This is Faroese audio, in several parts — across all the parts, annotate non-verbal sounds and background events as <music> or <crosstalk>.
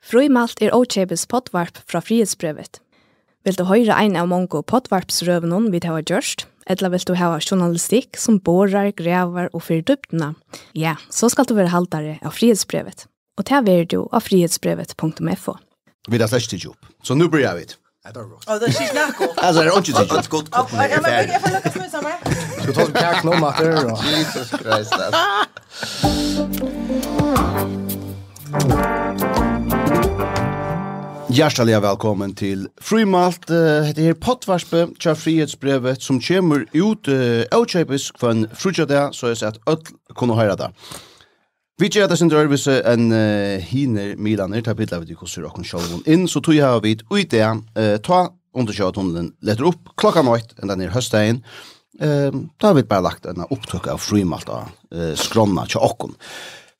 Frumalt er Ochebes potvarp fra frihetsbrevet. Vil du høre ein av mange potvarpsrøvene vi har gjort, eller vil du ha journalistikk som borer, grevar og fyrer dyptene? ja, så skal du være haltere av frihetsbrevet. Og ta er du av frihetsbrevet.fo. Vi har slett ikke jobb, så nå blir jeg vidt. Det er rått. Det er ikke snakk om. Altså, det er ikke snakk om. Er godt. Jeg får lukke smøy sammen. Skal ta som kjærk nå, Matter. Jesus Christ. Jesus Christ. <laughs> Hjärtaliga välkommen till Frimalt. Uh, det här pottvarspe, tja frihetsbrevet som kommer ut uh, avtjöpis en frutjade, så jag säger att öll kunde höra det. Vi gör det sin drövelse en uh, hiner milaner, ta av de hur och självon in så tog jag vid ut det. Uh, ta undersökt hunden letter upp klockan åt den ner höstdagen. uh, då har vi bara lagt en upptök av Frimalt av Eh, skronna tja och.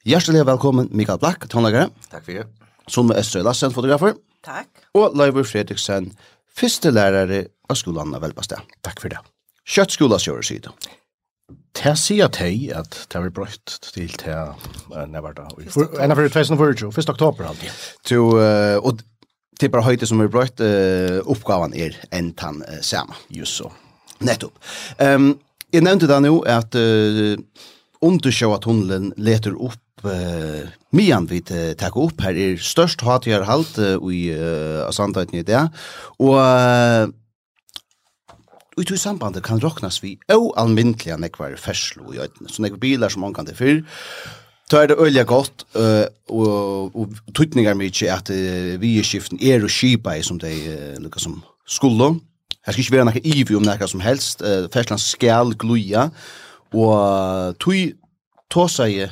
Hjärtliga välkommen Mikael Black, tonläggare. Tack för det. Som Östra Lassen, fotografer. Takk. Og Leivur Fredriksen, første lærere av skolan av Velbastad. Takk for det. Kjøtt skolas gjør sida. Det sier at hei at det har brøtt til det never. Enn av 2004, 1. oktober alltid. To, og det er bare høyte som er brøtt, oppgaven er enn tann sama. Just så. Nettopp. Um, jeg nevnte da nå at uh, undersjå at hunden leter opp eh mian vi uh, tak upp her er størst hat halt uh, i uh, Asandheit nit der og Og i sambandet kan roknas vi og almindelig nekvar ferslo i øyden. Så nekvar bilar som man kan det fyr. Så er det øyelig godt, uh, og, og tøytningar mykje at uh, vi i skiften er og skipa i som de uh, lukka som skulle. Her skal ikke være nekka ivi om nekka som helst. Uh, Fersland skal gluja. Og tøy tåsa i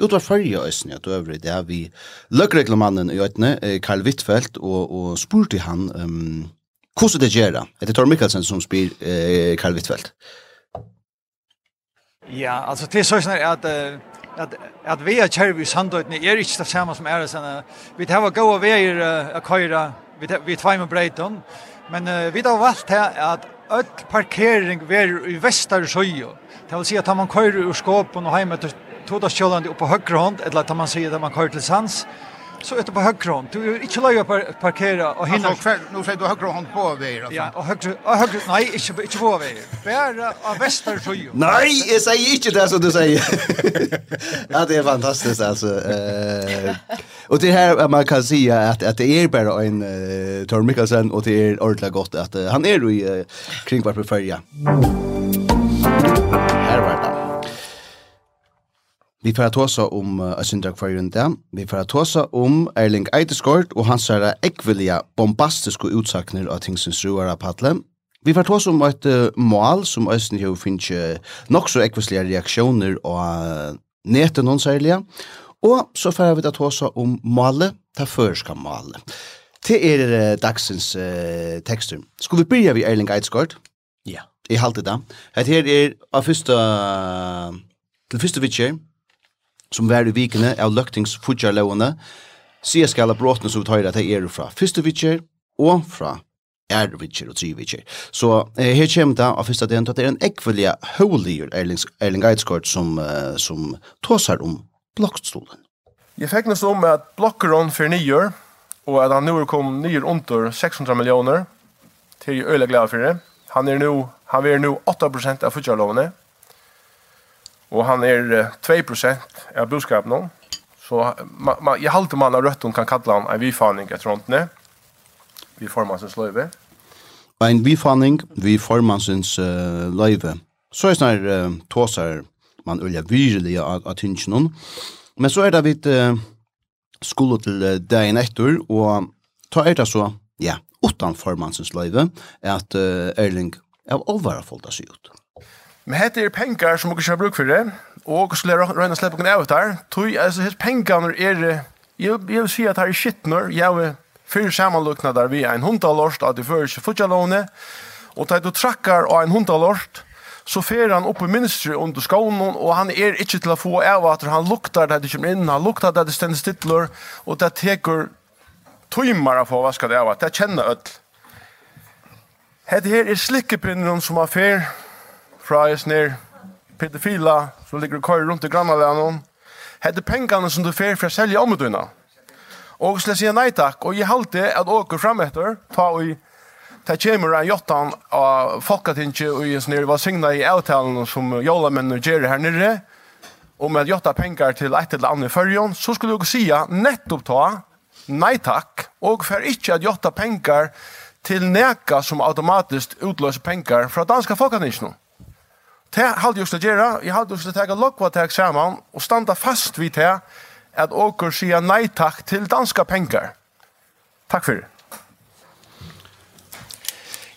utvar fyrja æsni at øvrig det er vi løkreglemannen i øytene, Karl Wittfeldt, og, og spurte han um, hvordan det gjør det? Er Tor Mikkelsen som spyr eh, Karl Wittfeldt? Ja, altså til sånn at uh, at at vi er kjærv i sandøytene er ikke det samme som er sånn. Vi tar gå og veier uh, å køyre, vi, vi tar med breiten, men uh, vi har valgt her at öll parkering ver i vestar sjø. Det vil si at man køyrer ur skåpen og hjemme til tog det sjølvande på høyre hånd, eller at man sier at man kører til sans, så ute på høyre hånd. Du er ikke løy å parkere og hinne... Altså, nå sier du høyre hånd på veier, altså? Ja, og høyre... Og høyre nei, ikke, ikke på veier. Bare av vester tøy. Nei, jeg sier ikke det som du sier. ja, det er fantastisk, altså. Uh, og det her man kan si at, at det er bare en uh, Tor Mikkelsen, og det er ordentlig godt at uh, han er jo i uh, kringvart på. Musikk Vi får tåsa om uh, Asindra Kvarjunda. Vi får tåsa om Erling Eideskort og hans er ekvelige bombastiske utsakner av ting som struer av Patle. Vi får tåsa om et uh, mål som Østen jo finnes uh, nok så ekvelige reaksjoner og uh, neten noen særlige. Og så får vi tåsa om målet, det førska målet. Til er uh, dagsens uh, tekster. Skal vi byrja ved Erling Eideskort? Ja. I halte det. Her er av første, til første vidtjør, som var i vikene av løktings fudjarlovene, sier skal ha bråtene som vi tar at det er fra Fyrstevitjer og fra Ervitjer og Trivitjer. Så eh, her kommer det av første delen at det er en ekvelige høyliger Erling, Erling som, uh, som tåser om blokkstolen. Jeg fikk noe om at blokkeren for nyer, og at han nå kom nyer under 600 millioner, til jeg øyelig glad for det. Han er nå, han er nå 8% av fyrtjarlovene, Og han er 2% av budskapen nå. Så ma, ma, jeg halte man av røtten kan kalla han en vifaning etter håndene. Vi formansens løyve. En vifaning, vi formansens uh, løyve. Så er snar uh, tåsar man ulja virkelig av, av tingene. Men så er det vidt uh, skole til uh, dagen etter, og ta er det så, ja, utan formansens løyve, at uh, Erling av er alvara seg ut. Men hette er pengar som dere har bruk for det, og okkur skulle røyna slippe noen av der, tog, altså, hette pengarnir er, jeg, jeg vil si at her er skittnur, jeg vil fyre samanlukna der vi er en hundalort, at de fører ikke futjalåne, og da du trakkar av en hundalort, så fer han opp i ministry under skånen, og han er ikke til å få av at han luktar det du kommer inn, han luktar det det stender stittler, og det teker tøymar av å vaske det av at det kjenner öll. Hette her er slikkepinnen som har fer, fra ner pedofila som ligger og kører rundt i grannalene. Hette pengene som du fer for å selge om utøyene. Och så sier nei takk, og jeg halte at åker frem etter, ta og Det kommer en jottan av folketinget og jeg snir var signa i avtalen som jolamennene gjør her nere om at jotta pengar til et eller annet førjon, så skulle du sija nettopp ta nei takk og for ikke at jotta pengar til neka som automatisk utløser pengar fra danska folketinget. Det halde just det gjøre, jeg halde just det tega lokva teg saman, og standa fast vid det, at åker sier nei takk til danska penger. Takk for det.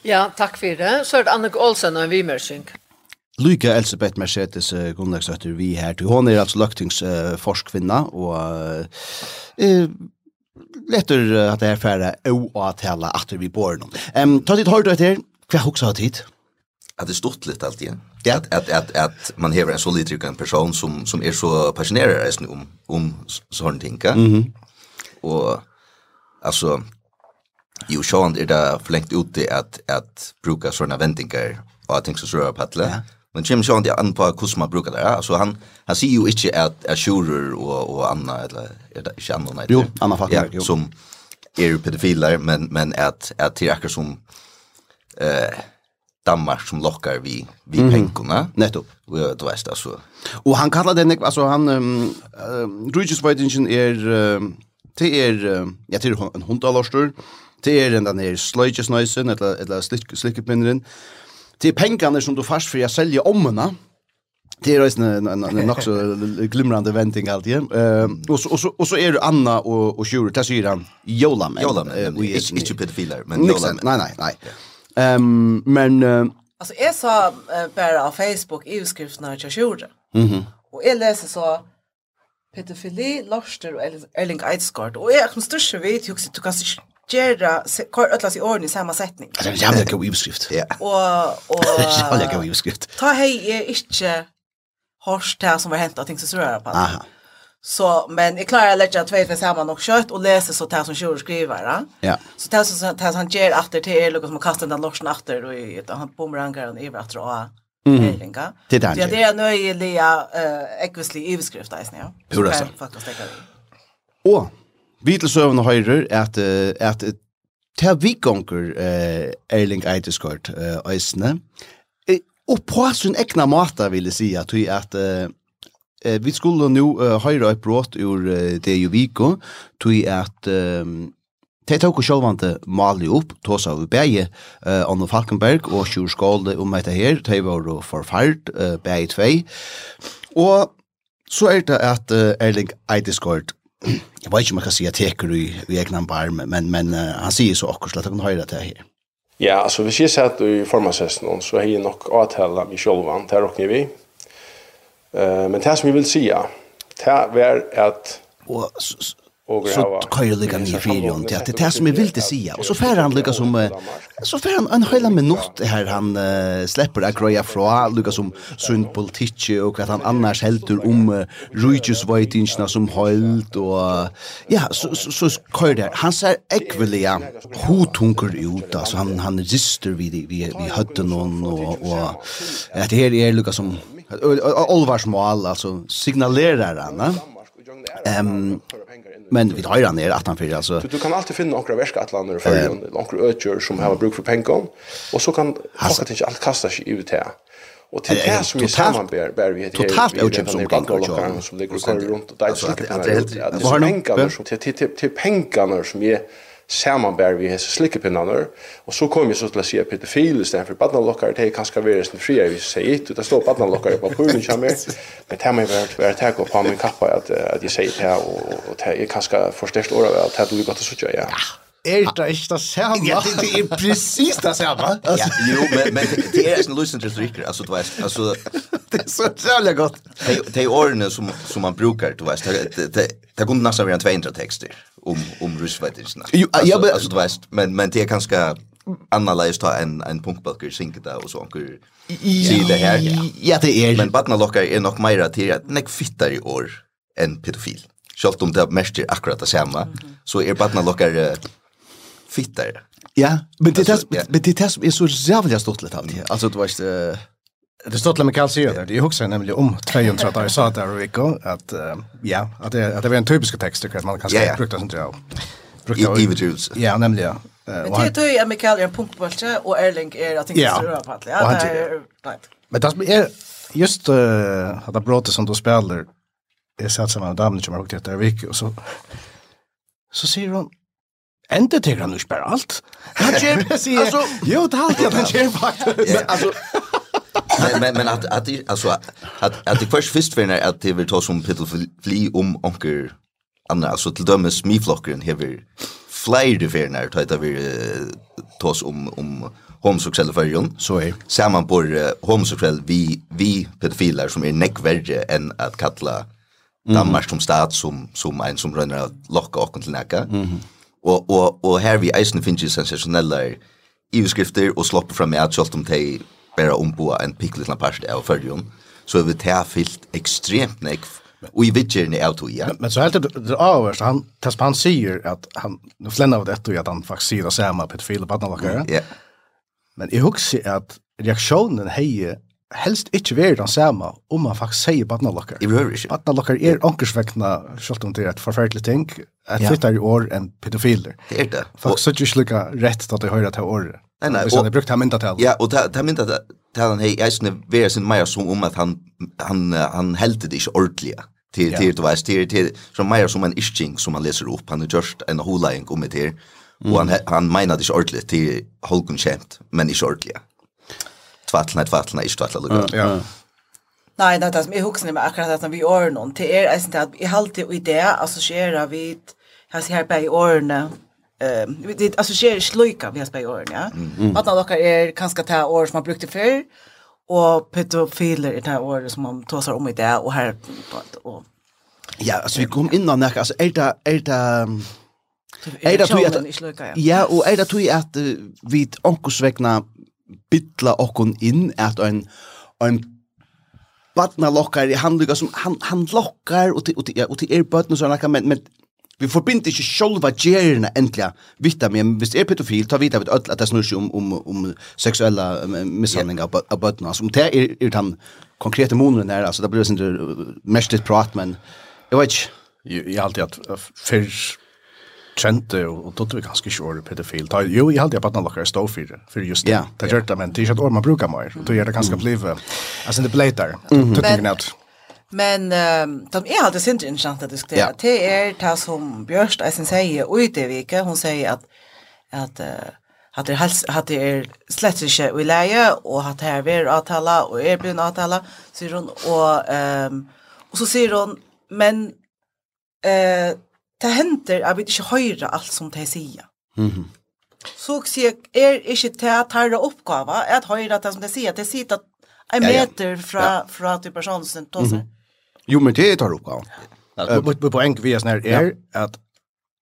Ja, takk for det. Så er det Annik Olsen og en vimersing. Lyka Elisabeth Mercedes Gunnlagsøtter vi her til. Hon er altså løgtingsforskvinna, og uh, letter at det her færre å atala at vi bor noen. Um, ta ditt hørt etter, hva hoksa tid? att det stort lite allt igen. Det att att att att man har en så liten person som som är så passionerad är om om sån tänka. Mhm. Mm och alltså jo Sean är det förlängt ute att att bruka såna väntingar och att tänka så rör paddla. Ja. Men Jim Sean det an på hur man brukar det. Alltså han han ser ju inte att är sjurer och och Anna eller är det inte Anna nej. Jo, Anna fattar ja, som är pedofiler men men att att det akkurat som eh Danmark som lockar vi vi mm. pengarna. Netto. Vi vet vad alltså. Och han kallar den alltså han um, uh, Rujusveitingen är uh, det är uh, ja till en hundalastor. Det är den där slöjgesnösen eller eller slick slickpinnen. Det är pengarna som du fast för jag säljer omna. Det är en en en också glimrande venting alltid. Eh och så och så och så är det Anna och och Sjure Tasiran Jolam. Jolam. Vi är inte pedofiler men Jolam. Nej nej nej. Um, men... Uh, alltså jag sa uh, bara på Facebook EU-skrifterna jag gjorde. Mm. Och jag läser så pedofili, Loster och Erling Eidsgård. Och jag kommer största vet ju också du kan göra kvar ötlas i ordning samma sättning. Det är en jävla god EU-skrift. Ja. Och... och <laughs> jävla god EU-skrift. Ta hej är inte hårst här som var hänt och ting så röra på. Aha. Så men jag klarar att lägga två för samma nog kött och läsa så där som tjur skriver. Ja. Så där som där han ger efter till er Lucas som kastar den lossen efter och i han bomrangar den över efter och Mhm. Det där. Ja, det är nöjliga eh ekvisli överskrift där snä. Hur det så. Och vi till är höjer att att ta vikonker eh Erling Eiteskort eh Eisne. Och på sin egna mata vill det säga att att eh, vi skulle nå uh, høyra et brått ur uh, det jo viko, tog at um, Tei tåk og sjåvante mali opp, tåsa av beie, uh, Anna Falkenberg og Sjur Skåle om dette her, tei var forfart, uh, beie tvei. Og så er det at uh, Erling Eideskort, jeg vet ikke om jeg kan si at teker i, i egnan barm, men, men uh, han sier så akkurat at han høyre det her. Ja, altså hvis jeg sier at du i formansessen, så har jeg nok avtale med sjålvan, det er åkne vi, Eh men det som vi vill säga det är att och så kan kör lägga mig ni fyra om det det är som vi vill säga och så fär han Lucas som så fär han en hela minut här han släpper det greja fra Lucas som sund politik och att han annars helter om Ruigus Whiteinchna som hölt och ja så så kör det han ser ekvelia hotunker ut alltså han han rister vid vi vi hade någon och och att det här är Lucas som Olvarsmål, altså, signalerar han. Ja. Ehm men vi drar ner att han för alltså du, du kan alltid finna några värska att landa för dig några ökör som har bruk för pengar och så kan folk inte allt kasta sig ut här. Och till det som vi samarbetar bär vi heter totalt ökör som kan som det går runt och där så kan det är helt vad har pengarna som till till pengarna som är samanbär vi hese slikkepinnaner. Og så kom jeg så til å si at pedofil i stedet for badnalokkar, det er kanskje være sin fri, vi sier ikke, det står badnalokkar på pulen kommer, men det må jeg være, være takk på min kappa at, at jeg sier det, og, og det er kanskje forstørst året at det er du godt å sitte, ja. Er det ikke det samme? Ja, det, <laughs> det er precis det samme. Ja. Jo, men, men det er en løsning til stryker, altså, du vet, altså... <laughs> det er så jævlig godt. Det er årene som, som man brukar, du vet, det, det, det, det kunne nesten være en 200 tekster om om rusvettisna. Ja, men alltså du vet, men men det är kanske annorlunda ta en en punkbalker synka där och så onkel se det här. Ja, det är. Men barna lockar är nog mer till att näck fittar i år en pedofil. Självt om det mest är akkurat det samma, så är barna lockar fittar. Ja, men det är det som är så jävla stort lite av. Alltså du vet, Det stod med Carl Söder. Det husker nemlig om 200 där sa där og Rico att ja, at det at det var en typisk tekst, tycker man kan säga brukt det inte jag. I individuals. Ja, nemlig, nämligen. Men det tror jag Mikael är en pumpbolt och Erling är att inte röra på allt. Ja, det är nej. Men det er just uh, at det bråte som du spiller, jeg satt sammen med damen som har hukket huxat vik, og så så sier hun, Ända till han nu spär allt. <laughs> Han kör, alltså... Jo, det har alltid att han kör faktiskt. Alltså, men men men att att alltså att att det först först för när att det vill ta som pedofili om onkel andra alltså till dömes miflockren hever flyr det för när det vi tas om om homosexuella förjon så är samman på homosexuell vi vi pedofiler som är näckvärre än att kalla Danmark som stat som som en som rönner att locka och till näka. Mm. Och och och här vi eisen finns ju sensationella överskrifter och slopp fram med att sålt om de bara ombua en picklittna parst av fyrrjon, så är vi fyllt extremt nekv Och i vidgärna är auto ja. Men, men så helt det avvärst, han, tas han säger att han, nu flänar av det att han faktiskt säger det samma pedofil och badnavakare. Ja. Men jag husker att reaktionen hejer helst ikke være den samme om man faktisk sier badnalokker. Jeg behøver ikke. Badnalokker er ankersvekkende, selv om det er et forferdelig ting, et ja. i år enn pedofiler. Det er det. Folk og... sier ikke lykke rett til at de hører til året. Nei, nei. Hvis han har brukt han myndatal. Ja, og ta myndatalen hei eisne vera sin meir som om at han, han, han heldte det ikke ordentlig til yeah. til du veist, til, til som meir som en isching som han leser opp, han har just en holaying om det her, og han, han meina det ikke ordentlig til Holgun kjent, men ikke ordentlig. Tvattelna, tvattelna, ikke tvattelna, Ja, ja. Nei, det er det som jeg husker med akkurat at når vi gjør noen, det er eisen til at jeg alltid i det assosierer vi, jeg ser bare i årene, eh det associerar slöjka vi har spelat åren ja. Mm. Att några är kanske ta år som man brukte förr och pedofiler i det här året som man tar sig om i det och här och Ja, alltså vi kom innan när alltså är det är det är det att Ja, och är det tog att vi onkosvägna och kon in att en en barna lockar han lyckas som han han lockar och och och det är barn så han kan men Vi forbinder ikke sjølva gjerene endelig vitt men hvis det er pedofil, ta vidt at det snur seg om, om, om seksuelle mishandlinger yeah. av bøttene. Altså, om det er, er den konkrete måneden her, altså, det blir sånn uh, mest litt prat, men jeg vet ikke. Jeg har alltid at før trente og tror vi ganske kjøre pedofil. Ta, jo, jeg har alltid at bøttene lukker stå for for just det. Yeah. Det gjør det, men det er ikke et år man bruker mer. Det gjør det ganske mm. blivet. Altså, det ble der. Mm -hmm. Men um, de er alltid sindri interessant å diskutera. Ja. Det er det som Bjørst Eisen sier ute i det vike. Hun sier at, at uh, at det helst at det er slett ikke i leie og at det er ver avtala og er blir avtala sier hun og ehm um, og så sier hun men eh uh, det hender at vi ikke hører alt som de sier. Mhm. Mm så sier er ikke det at her oppgave at høyre det som de sier. De sier at en meter fra, ja, ja. fra, fra til personen sin tåser. Mm -hmm. Jo, men det tar upp. På poäng vi är snär är att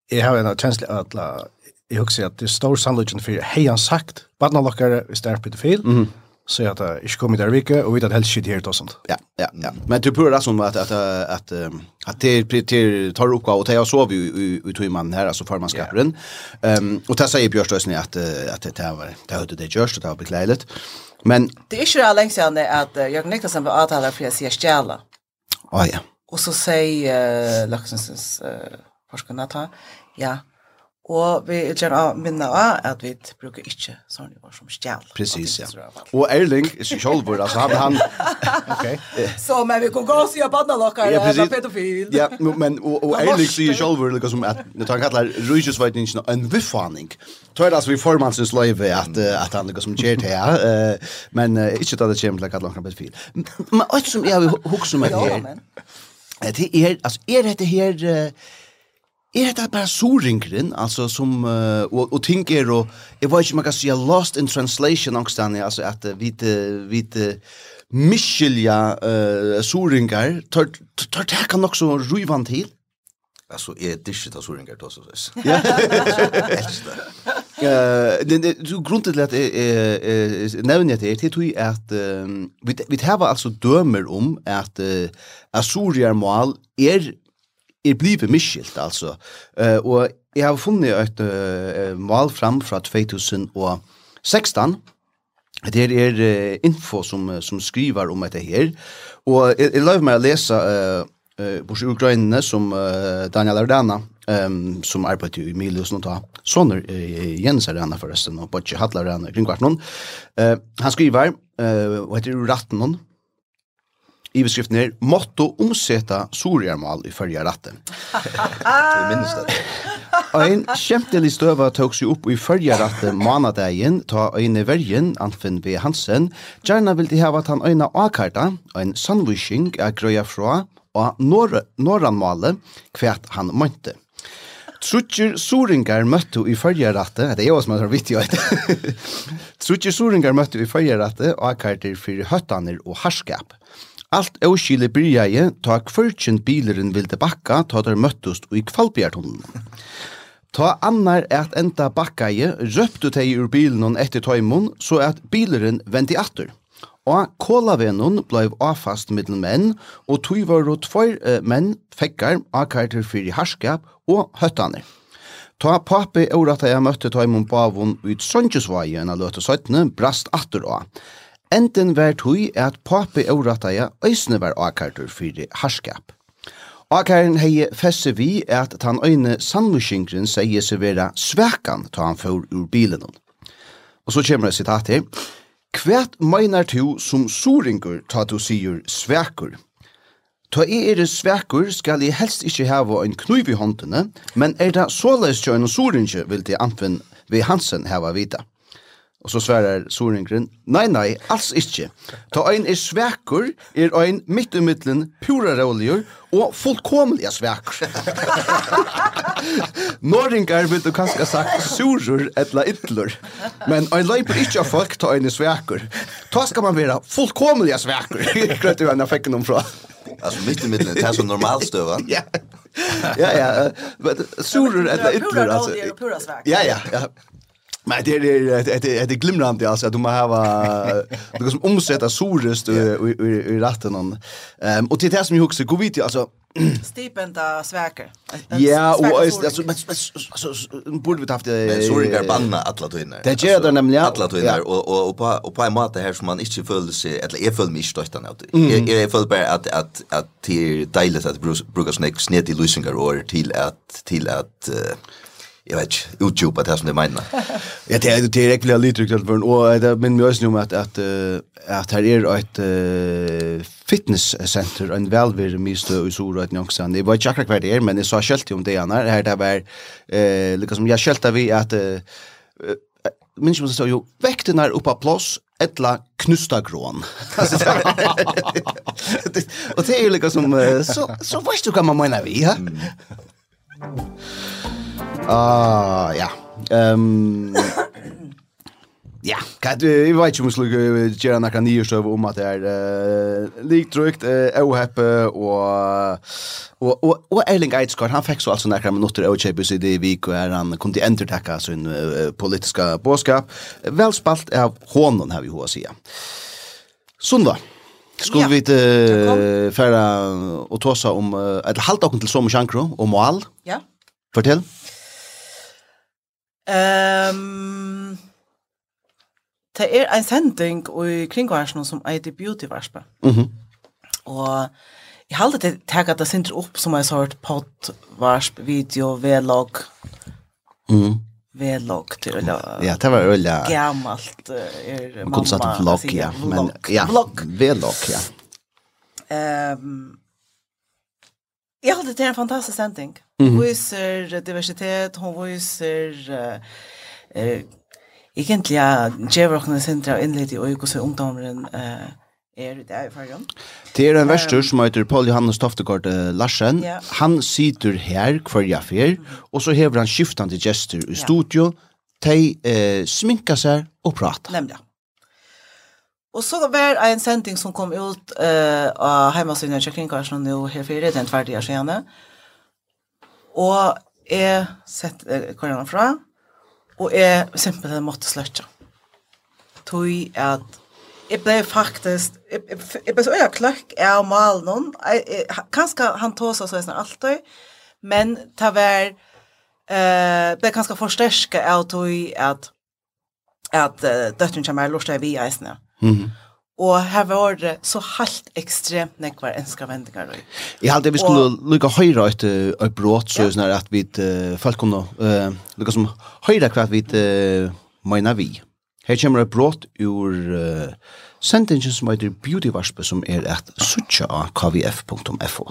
jag har en känsla att la jag också att det står sannolikt för hej han sagt vad när lockar vi står på det fel. Så att jag inte kommer där vecka och vet att helst shit här och sånt. Ja, ja, ja. Men du purrar som att att att att det prioriterar tar upp och jag sov ju ut i man här alltså förmanskapen. Ehm och där säger Björstøysen att att det här var det hade det görs det har beklädet. Men det är ju så länge sedan att Jörgen Niklasson var avtalad för att se stjärla ja. Og så sier uh, Løksensens uh, forskerne ta, ja, Og vi er gjerne av minne av at vi bruker ikke sånne ord som stjæl. Precis, ja. Og Erling, ikke kjolvor, altså han... han <laughs> okay. Så, men vi kan gå og si at banna dere ja, er pedofil. ja, men, og, og <laughs> Erling sier kjolvor, liksom som at, når han kallar rujusveitningen en viffaning, tror jeg altså vi formansens løyve at, at han liksom gjør det her, men uh, ikke da det kommer til å kalle han pedofil. Men alt som jeg har hukket som Ja, her, det er, altså, er dette her... Uh, Er det bare soringren, altså som, uh, og, og ting er, og jeg vet ikke om jeg kan si lost in translation angstene, altså at uh, vi uh, miskylja uh, soringar, tar, tar det kan nok så ruivan til? Alltså är det shit att såringar då så så. Ja. <laughs> Eh, det du grundet lätt är nevner det det tror jag att vi vi har alltså dömer om uh, asurier mål er er blivet miskilt, altså. Uh, og jeg har funnet et uh, mål fram fra 2016. Det er uh, info som, som skriver om dette her. Og jeg, jeg løy meg å lese uh, uh, bors ukrainene som uh, Daniel Ardana, um, som arbeider i Milius nå ta sånner uh, Jens Ardana forresten, og Bocci Hatla Ardana kring hvert noen. Uh, han skriver, uh, og heter Ratten noen, Iverskriften her, måtte omsette sorgjermal i følge rattet». <laughs> Jeg minnes det. Ein kjemtelig støva tok seg opp i følge rattet manadagen, ta øyne vergen, Anfinn B. Hansen. Gjerne vil de hava han øyne akarta, ein sandwishing er grøya <laughs> fra, og norranmale kvært han mønte. Trutjer Soringar møtte i følgerette, det er jo som er vittig å Trutjer Soringar møtte i følgerette og akkarter fyrir høttaner og harskap. Alt euskile byrjaie ta kvörtjen bileren vilde bakka ta der møttust i kvalbjertunnen. Ta annar at enda bakkaie røptu teg ur bilen etter tøymon så at bileren vendi atter. Og kolavenon blei avfast middel menn, og tog var og tvær eh, menn fekkar akkarter fyrir harskap og høttaner. Ta papi eurata jeg møtte tøymon bavon ut Søndjesvaje enn a løte 17, brast atter og. Enten var tui at papi årattaja øysene var akartur fyrir harskap. Akaren hei fesse vi at tan øyne sannmuskingren sier seg vera svekan ta han får ur bilen. Og så kommer det sitat her. Kvært meinar tu som soringur ta du sier svekur. Ta i er svekur skal i helst ikkje hava ein knuiv i håndene, men er det såleis jo en vil de anfinn vi Hansen hava vita. Og så sverar Soringren, nei, nei, alls ikkje. Ta ein er svekur, er ein midt i middelen, pura råligur, og fullkomliga svekur. <laughs> Norringar vil du kanskje sagt surur etla ytlur, men ein leipur ikkje av folk ta ein er svekur. Ta skal man vera fullkomliga svekur, <laughs> grøtt du enn jeg fikk noen fra. Alltså mitt i mitten, det här som normalstöva. <laughs> ja, ja, ja. Surur etla ytlur, alltså. Pura råligur og pura svekur. Ja, ja, ja. Men det är det är det glimrande alltså att de har va liksom <laughs> omsätta sorest i i ratten någon. Ehm och till det som jag också går vid alltså <clears throat> stipenda sväker. Ja, och alltså men alltså borde vi haft det sorry där banna alla tvinnar. Det gör det nämligen alla tvinnar och och och på och på en måte här som man inte följer sig eller är följde mig stort än det. Jag jag följde bara att att att till dejligt att bruka snäck snett i lösningar och till att till att jag vet inte utjupa det som det menar. Jag tänkte det direkt blir lite tryckt för och det men mig nu med att att här är ett fitnesscenter en välvärd mistö i Sora att någonstans. Det var jag kvar det men det så skält om det annars här där var eh liksom jag skälta vi att minns man så jo väckte när uppa plats ettla knustagrån. Alltså <laughs> <laughs> och det är ju liksom så så vet du kan man mena vi, ja. Ah, ja. Ehm Ja, kan du i vet ju måste göra några nyheter om att det är eh likt drygt eh ohappe och och och och Erling Eidskart han fick så alltså några minuter och Champions i det vik och han kunde entertacka sin politiska boskap. Väl spalt av honom har vi hur att säga. Sunda. Skulle vi uh, färra og tåsa om, uh, eller halta oss till som chankro og mål? Ja. Fortell. Ja. Ehm Det er en sending i kringvarsen som er Beauty Varspe. Mm -hmm. Og jeg halte til tag at det sinter opp som en sort podvarsp, video, vlog. Mm. Vlog til øyla. Ja, det var øyla. Gammalt er mamma. Kunne sagt vlog, ja. Men, ja, vlog. Vlog, ja. Um, jeg halte til en fantastisk sending. Mm -hmm. Viser diversitet, hon viser eh, eh, egentlig ja, djevrokne sentra innlitt i øyko så ungdommeren eh, er det er i fargen. Det er en verstur som heter Paul Johannes Toftegård Larsen. Ja. Han sitter her hver jeg fer, og så hever han skiftande gester i studio, de eh, sminka seg og prata. Nemlig, Og så var en sending som kom ut eh, av heimasynet Kjekringkarsen nå her fyrir, den tverdige skjene. Mm Og jeg setter korona fra, og jeg simpelthen måtte sløtja. Tøy at jeg ble faktisk, jeg, jeg ble så øya kløkk av malen, kanskje han tås oss og sånn alltid, men ta vær, eh, ble kanskje forsterske av tog at, at uh, døtteren kommer lortet av vi eisene. Mm. Og her var det så halt ekstremt nekvar enska vendingar. Jeg halte vi skulle lukka høyra et, et brått, så ja. at vi uh, folk kunne uh, lukka som høyra hva vi uh, meina vi. Her kommer et brått ur uh, sentingen som heter Beautyvarspe, som er et suttja av kvf.fo.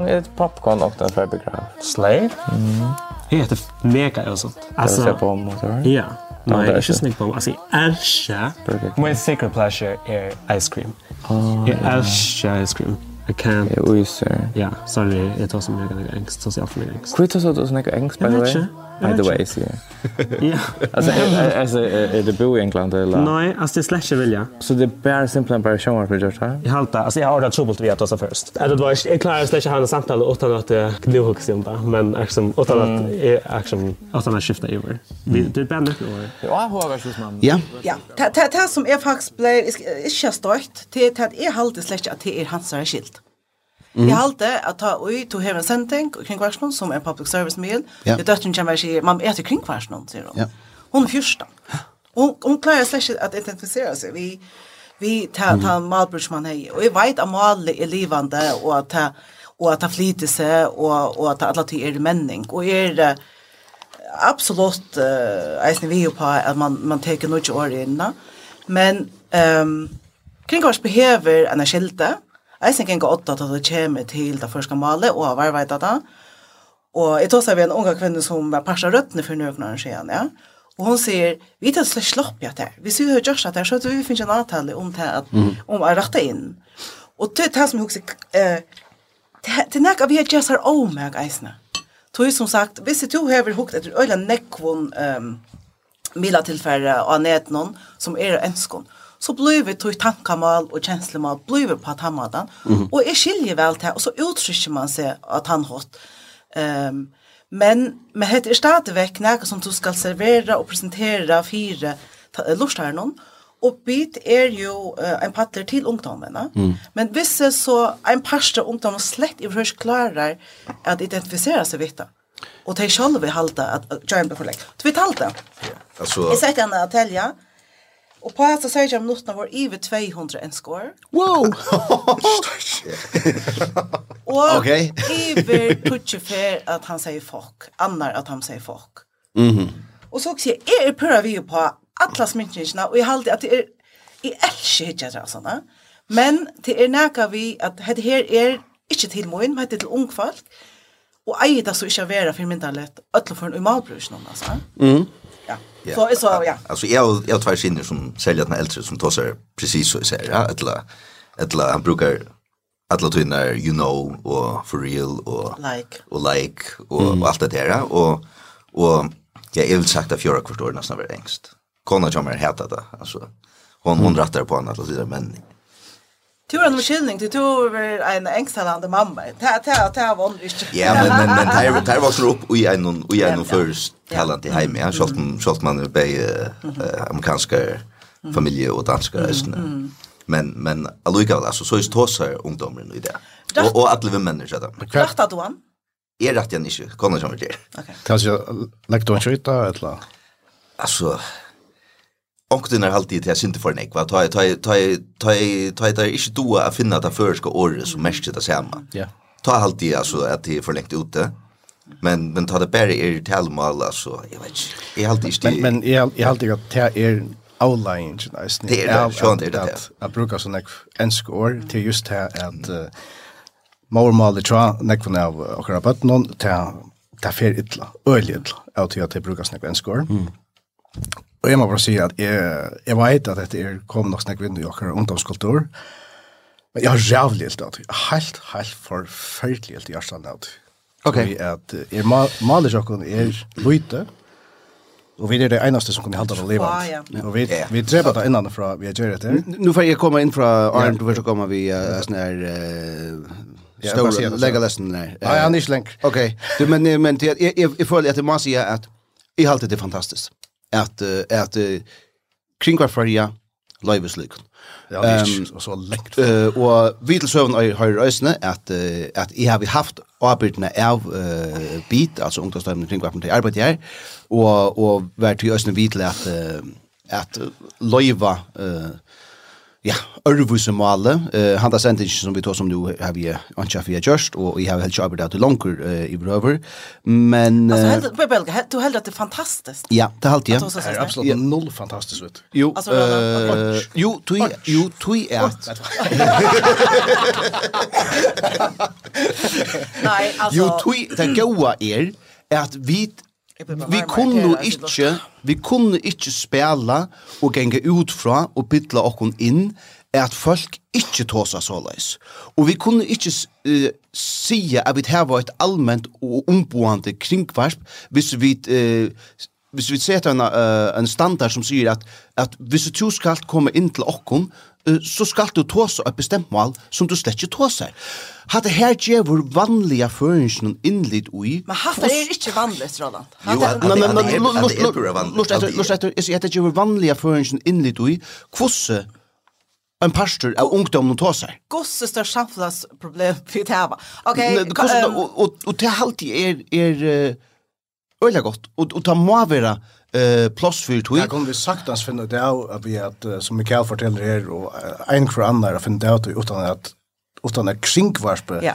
Jag heter Popcorn och den färgbegrad. Slave? Mm. Jag heter Mega eller sånt. Alltså, jag på motor. Ja. Nej, det är inte snygg på. Alltså, jag älskar... My secret pleasure är ice cream. Oh, jag älskar ice cream. I can't... Jag är Ja, sorry. Jag tar så mycket ängst. Så ser jag för mycket ängst. Hur tar du så mycket ängst, by the way? Jag vet inte. By the way, så. <laughs> Ja. Alltså alltså är det bo i England eller? Nej, alltså det slasher vill jag. Så det är simpelt bara show för just här. Jag halta. Alltså jag har det trubbel vet alltså först. Att det var jag klarar slasher hade samtal åt att nu hooks in där, men liksom åt att action åt att skifta över. Vi det bänder över. Ja, hur var det man? Ja. Ja. Det det som är faktiskt blev inte så starkt till att är halt slasher att det är hans skilt. Mm. Jag halte att ta oj to have en sending kring kvarsnon som är public service mail. Ja. Det döttern kan vara sig man till kring kvarsnon säger hon. Ja. Hon första. Och hon klarar sig att identifiera sig. Vi vi tar ta Malbridgeman hej och jag vet att Mal är livande och att och att ta flytelse och och att alla till är männing och är det absolut uh, eisen vi på att man man tar något år innan. Men ehm um, kringkvars behøver en skilte. Mm Eisen kan gå åtta til det kommer til det første malet, og har vært det. Og jeg tar seg ved en unge kvinne som var parsa røttene for noen år siden, ja. Og hon sier, vi tar slett slopp jeg der. Hvis vi har gjort det her, så vi finner en avtale om det at, om å rette inn. Og det er det som jeg husker, eh, det er nek av vi har gjort her om meg eisene. Tog som sagt, hvis du har hukt etter øyne nekvån um, mila tilfærre av netnån som er ønskån, så blir vi tog tankamal og kjenslemal, blir vi på tannmaten. Mm -hmm. Og jeg skiljer vel til, og så uttrykker man seg at han hatt. Um, men men det er stadigvæk noe som du skal servera og presentera fire lortstjernen, og bit er jo uh, en patter til ungdommene. Mm. Men hvis så en parste ungdommen slett i først klarer at identifisere seg vidt det, og de selv vil halde at, at, at, at, at, at, at, at, at, at, at, at, at, at, Og på att säga jag minuterna var över 200 en score. Wow. och Okej. Över touch fer att han sier fuck, annar att han sier fuck. Mhm. Mm och så också är er prövar vi på alla sminkningarna och jag halte att det är i elsker ikke det, såna. Men det er näka vi att det här är inte til moin, men det är til ung folk. Och eier det så inte vara för myndarligt. Ötla for en umalbrus noen, altså. Mm. Ja. Så så ja. Alltså jag jag två skinner som säljer den äldre som tar sig precis så säger ja eller eller han brukar alla tunnar you know och for real och like och like och, mm. och allt det där och och jag är väl sagt att jag kvarstår nästan var ängst. Kona kommer heta det alltså hon hon rattar på annat och så vidare men Tur en omkyldning till tur en ängsalande mamma. Ta ta ta var inte. Ja, men men men där där var så upp i en i en först talant i hem. Ja, schalt schalt man är bei amerikanska familje och danska resten. Men men alluga alltså så är tossar ungdomar i det. Och och alla vi människor där. Kratta du han. Är rätt jag inte. Kommer som det. Okej. Kanske lagt då skjuta eller. Alltså Onkten er alltid til jeg synte for nek, va? Ta jeg, ta jeg, ta jeg, ta jeg, ta ta ikke doa a finna det føreska året som mest det samme. Ja. Ta alltid, altså, at det er for lengt ute. Men, men ta det bare er talmål, altså, jeg vet ikke, jeg er alltid ikke... Men, men jeg, jeg alltid at det er avleien, ikke nice. Det er det, sånn er det. At, at bruka sånn nek ensk år til just det at uh, mormål i tja, nekvun av okra bøtnon, til det fer ytla, øylig ytla, av til at jeg det sånn nek ensk år. Og jeg må bare si at jeg, jeg vet at dette er kommet nok snakk vind i okker ungdomskultur, men jeg har rævlig helt av det. Helt, helt forferdelig helt i hjertet av det. Ok. Fordi at jeg maler sjokken er løyte, Og vi er det eneste som kunne halda det livet. Ja, ja. Og vi, yeah. vi dreper det innan fra vi har gjør det. Nå får jeg komme inn fra Arne, du får så komme vi uh, sånn her... Uh, Stora, lägga läsen där. Ja, han är inte längre. Okej, men, men jag, jag, jag följer att det måste säga att i allt det är fantastiskt at, at uh, kringvarfarja løyveslykken. Ja, det er ikke så lengt. Uh, og vi til søvn har høyre røysene at, uh, at jeg har haft arbeidene av uh, BIT, altså ungdomsdømmen kring hverfen til arbeid her, og, og vært til øsene vi til at, uh, at løyva uh, Ja, Örvus Male, eh han där sentingen som vi tog som nu har vi ancha vi just och vi har helt jobbat där till longer i brøver. Men alltså helt du helt att det är fantastiskt. Ja, det helt ja. Det är absolut noll fantastiskt ut. Jo. Eh jo, tui jo tui er... <laughs> Nej, alltså Jo tui det goa är att vi Vi kunne ikke, vi kunne ikke spela og genge ut fra og bytla okkon inn at folk ikke tåsa såleis. Og vi kunne ikke uh, sige at vi hava et allment og omboende kringvarsp hvis vi uh, hvis vi setter en, uh, en standard som sier at, at hvis du skal komme inn til okkon, så skal du tåse et bestemt mål som du slett ikke tåse. Hatt det her gjevur vanliga føringen innlitt ui. Men hatt det er ikke vanlig, Roland. Jo, hatt det er bare vanlig. Lort etter, jeg sier at det gjevur vanliga føringen innlid ui. Hvordan en pastor av ungdomen och seg? Gosse stör samflas problem för det här. Okej. Och och det halt är är öliga gott och och ta må være eh plus för två. Jag kommer sagt att finna det av vi att som Mikael fortäller her, och en for annar att finna det ut utan att utan att krinkvarpe. Ja.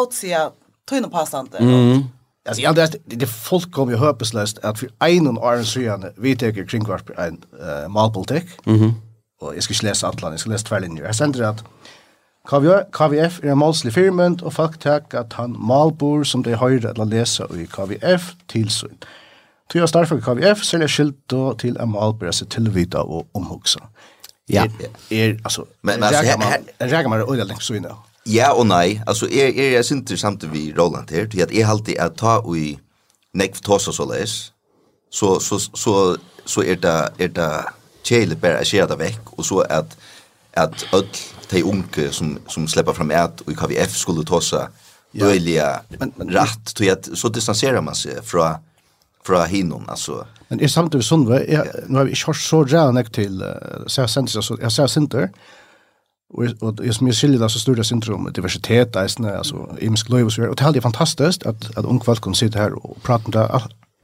motsäga tunna passande. Mm. Alltså jag det det folk kommer ju hopplöst att för en och annan sidan vi tar kring vart en uh, malpolitik. Mhm. Mm och jag ska inte läsa allt, jag ska läsa tvärlinjer. Jag sänder att KVF er en målslig firmynd, og folk tek at han malbor som de høyre eller lesa i KVF tilsyn. Tøy og starfer KVF selger skilt til en malbor seg tilvita og omhugsa. Ja. Er, er, altså, men, men, altså, her, her, her, her, her, her, her, her, Ja og nei, altså er er jeg synter samt vi Roland her, til at jeg alltid at ta og i nekv tosa så les. Så så så så er det er det kjele bare skjer det vekk og så at at öll de unge som som släpper fram ät och i KVF skulle tosa ja. dåliga rätt till att så distanserar man sig från från hinnon alltså men är samtidigt sånn, va nu har vi kört så rätt till uh, så center så jag ser center och jeg som jag skiljer det så stora syndrom diversitet eisne, alltså imsk løy och så och det är fantastiskt att att ung folk kan sitta här och prata om det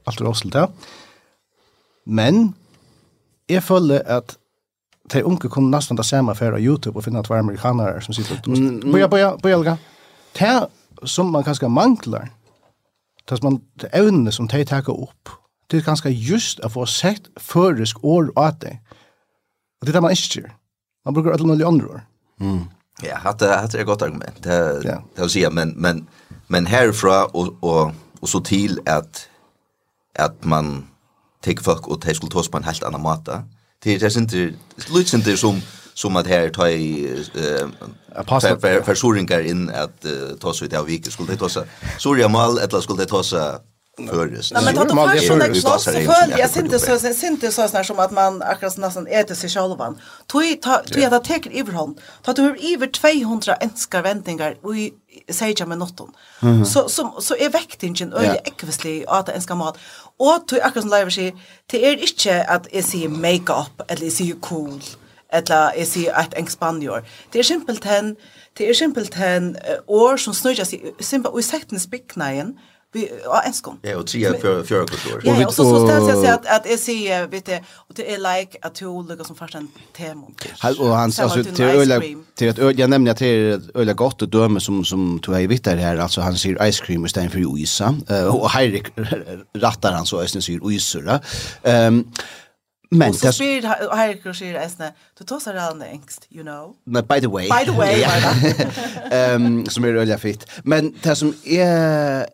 allt det også där. Men jeg føler at de unge kunne nesten nästan där for för Youtube och finna hver amerikaner som sitter och börja börja Elga. Det som man kanske manglar som man ävne som de tar upp. Det är ganska just att få sett førisk år åt det. og det er det man inte Man brukar alla möjliga andra år. Mm. Ja, hade hade ett gott argument. Det ja. det vill säga men men men härifrån och och och så till att att man tek folk och det skulle tas på en helt annan måte. Det är det inte lite inte som som att här ta i eh för för försoringar in att ta så ut av skulle det ta så. Soria mal eller skulle det ta så förrest. Nej men ta man det för det så för jag synte så sen synte så sån som att man akkurat nästan äter sig självan. Tui tog jag ta till överhand. Ta du över 200 enska vändningar och i säger med notton. Så som så är väktingen öle ekvisli att enska mat. Och tog akkurat som lever sig till är inte att är se make up eller se cool eller är se att en spanjor. Det är simpelt hen det är simpelt hen år som snurrar sig simpelt och i sektens byggnaden vi ja enskom. Ja och tre för för kultur. Ja och så så ställs jag säga att att jag ser vet du och det är like att to lukar som första tema. Han Och han alltså till öle till att jag nämnde att det öla gott och döme som som tog jag vitt här alltså han ser ice cream istället för isa och Heirik <laughs> rattar han så ösnen syr isura. Ehm Men det spyr här kurser äsna. Du tar så där ängst, you know. No, by the way. By the way. <laughs> Ehm som är öliga fitt. Men det som är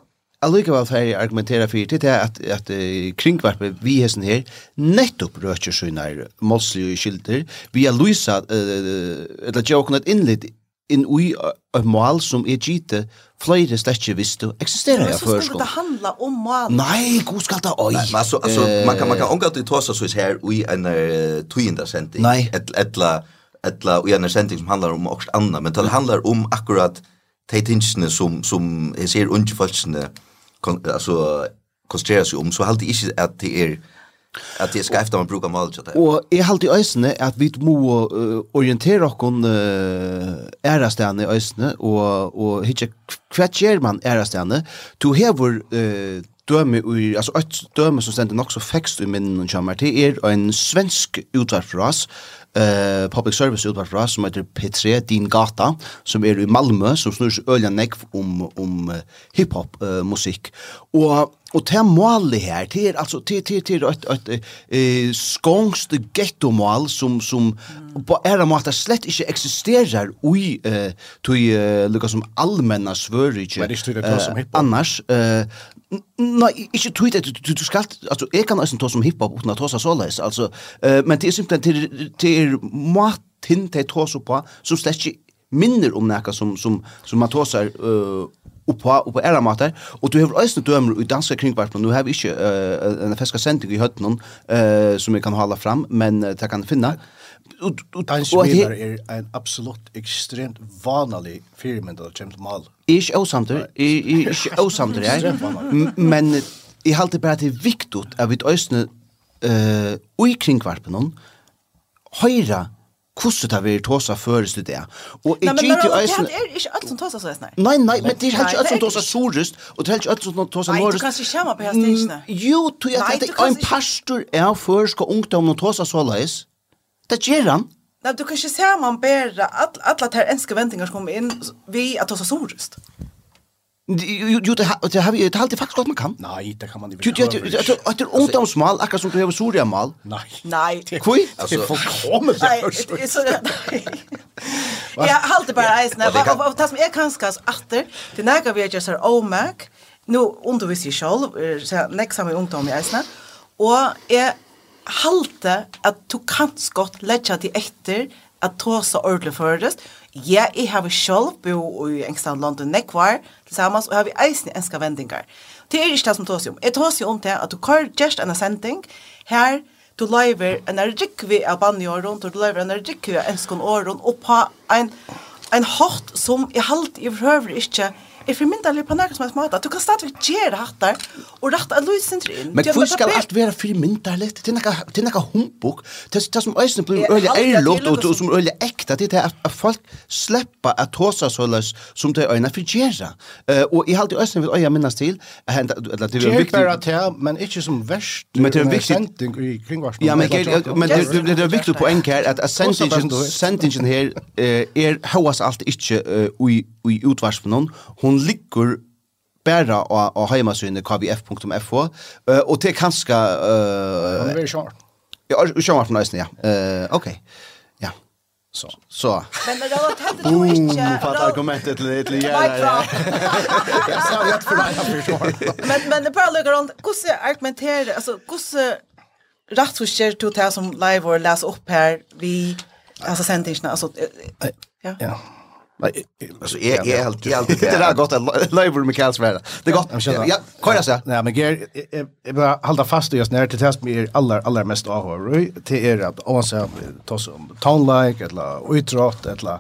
allikevel får jeg argumentere for til det at, at uh, kringvarpet vi hesten her nettopp røkker seg målslige skilder. Vi har lysa, uh, eller gjør har kunnet innlitt inn i et mål som er gitt flere sletje visste eksisterer jeg før skolen. Men så skal det handla om mål. Nei, god skal det oi. Nei, men altså, altså uh, man kan, man kan omgå til tåsa så her i en uh, tøyenda sending. Nei. Et, etla, etla i en sending som handlar om okst annat, men det handlar om akkurat de tingene som, som jeg ser unge folkene kon, alltså konstrueras sig om så halt inte att det är att det ska efter man brukar mal så där. Og jeg halt i øysene at vi må uh, orientera oss kon uh, ärastan i og og och hva gjør man ärastan. Du hever uh, døme ui, altså et døme som stender nok så fekst i minnen og kjammer til, er en svensk utvarfras, eh public service utvar fra som heter P3 Din Gata som er i Malmö som snurr ølan nekv om om uh, hiphop uh, musikk. Og Og det målet her, det er altså, det, det, det er et, et, et, et skångst gettomål som, som mm. på en måte slett ikke eksisterer ui uh, tog uh, lukka som allmenna svør ikke. Men ikke tog det som hiphop? annars, uh, Nei, ikke tog det, du, du skal, altså, jeg kan nesten ta som hiphop uten at ta seg såleis, altså, uh, men det er simpelthen, det, det er måten til er ta seg på, som slett ikke minner om näka som som som man tåsar uh, och på och på alla matar och du har ösn dömer i danska kringvart men nu har vi inte uh, en färska sändning i hött uh, som vi kan hålla fram men uh, det kan finna och och är en absolut extremt vanlig firmen där James Mal. Är osamter, är är osamter jag. Men i halt bara till viktigt at vi ösn eh uh, i kringvarpen hon kusset har vi tåsa først det. Og jeg gitt jo eisen... Nei, men det er ikke alt som tåsa så snart. Nei, nei, men det er ikke alt som tåsa surest, og det er ikke alt som tåsa norrest. Nei, du kan ikke kjemme på hest ikke, nei. Jo, du er det en pastor er først og ungdom og tåsa sårleis. Det gjør han. Nei, du kan ikke se man bedre alle de her enske ventinger som kommer inn vi at tåsa sårest. Nei. Jo, det har det har vi det har alltid faktisk godt man kan. Nei, det kan man inte. Jo, det är ungdomsmal, akkurat som du <laughs> har Soria mal. Nei. Nej. Kui? Alltså fullkomligt. Nej, det är så nej. Ja, halt det bara isen. Vad tas med kanskje atter? Det näga vi just har Omak. Nu undervis i själv, så nästa med ungdom i isen. Och är halte at du kan skott letja til etter at tåsa ordentlig først. Ja, jeg har selv bo i Engstad London nekvar, tillsammans og har vi eisen enska vendingar. Det er ikke det som tås om. Jeg tås om det at du kör just en sending her du lever en rikvi av banjor runt och du lever en rikvi av enskon åren och på en, en hatt som i halt i förhöver inte er for mindre på något som helst måte. Du kan stadigvæk gjøre hattar og ratta at Louise sentri inn. Men hvor skal alt være förmyndelig? Det er nekka humbuk. Det er som øyne blir øyne eirlått og som øyne ekta. Det er at folk slipper at tåsa så løs som det øyne for gjøre. Og i halte øyne vil øyne minnes til Det Gjør bare til, men ikke som verst. Men det er viktig. Ja, men det er viktig poeng her at sendingen her er høyast alt ikke i utvarspenon. Hun hon ligger bara av heimasynet kvf.fo uh, og det er kanskje uh, Han er sjart. Ja, sjart på nøysen, ja. Uh, ok. Ja. Så. Så. Men men då tänkte du inte. Boom, på argumentet till till jävla. Jag sa ju att för dig för sure. Men men det bara lukar runt. Hur argumenterar alltså hur rätt så skjer du det som live och läs upp här vi alltså sentingen alltså ja. Ja. Alltså är är helt helt det där gott att Lever Michaels vara. Det gott. Ja, kör jag så. Nej, men ger jag bara hålla fast i just när det test med alla alla mest ahor till er att avsa ta som tone like eller utrot eller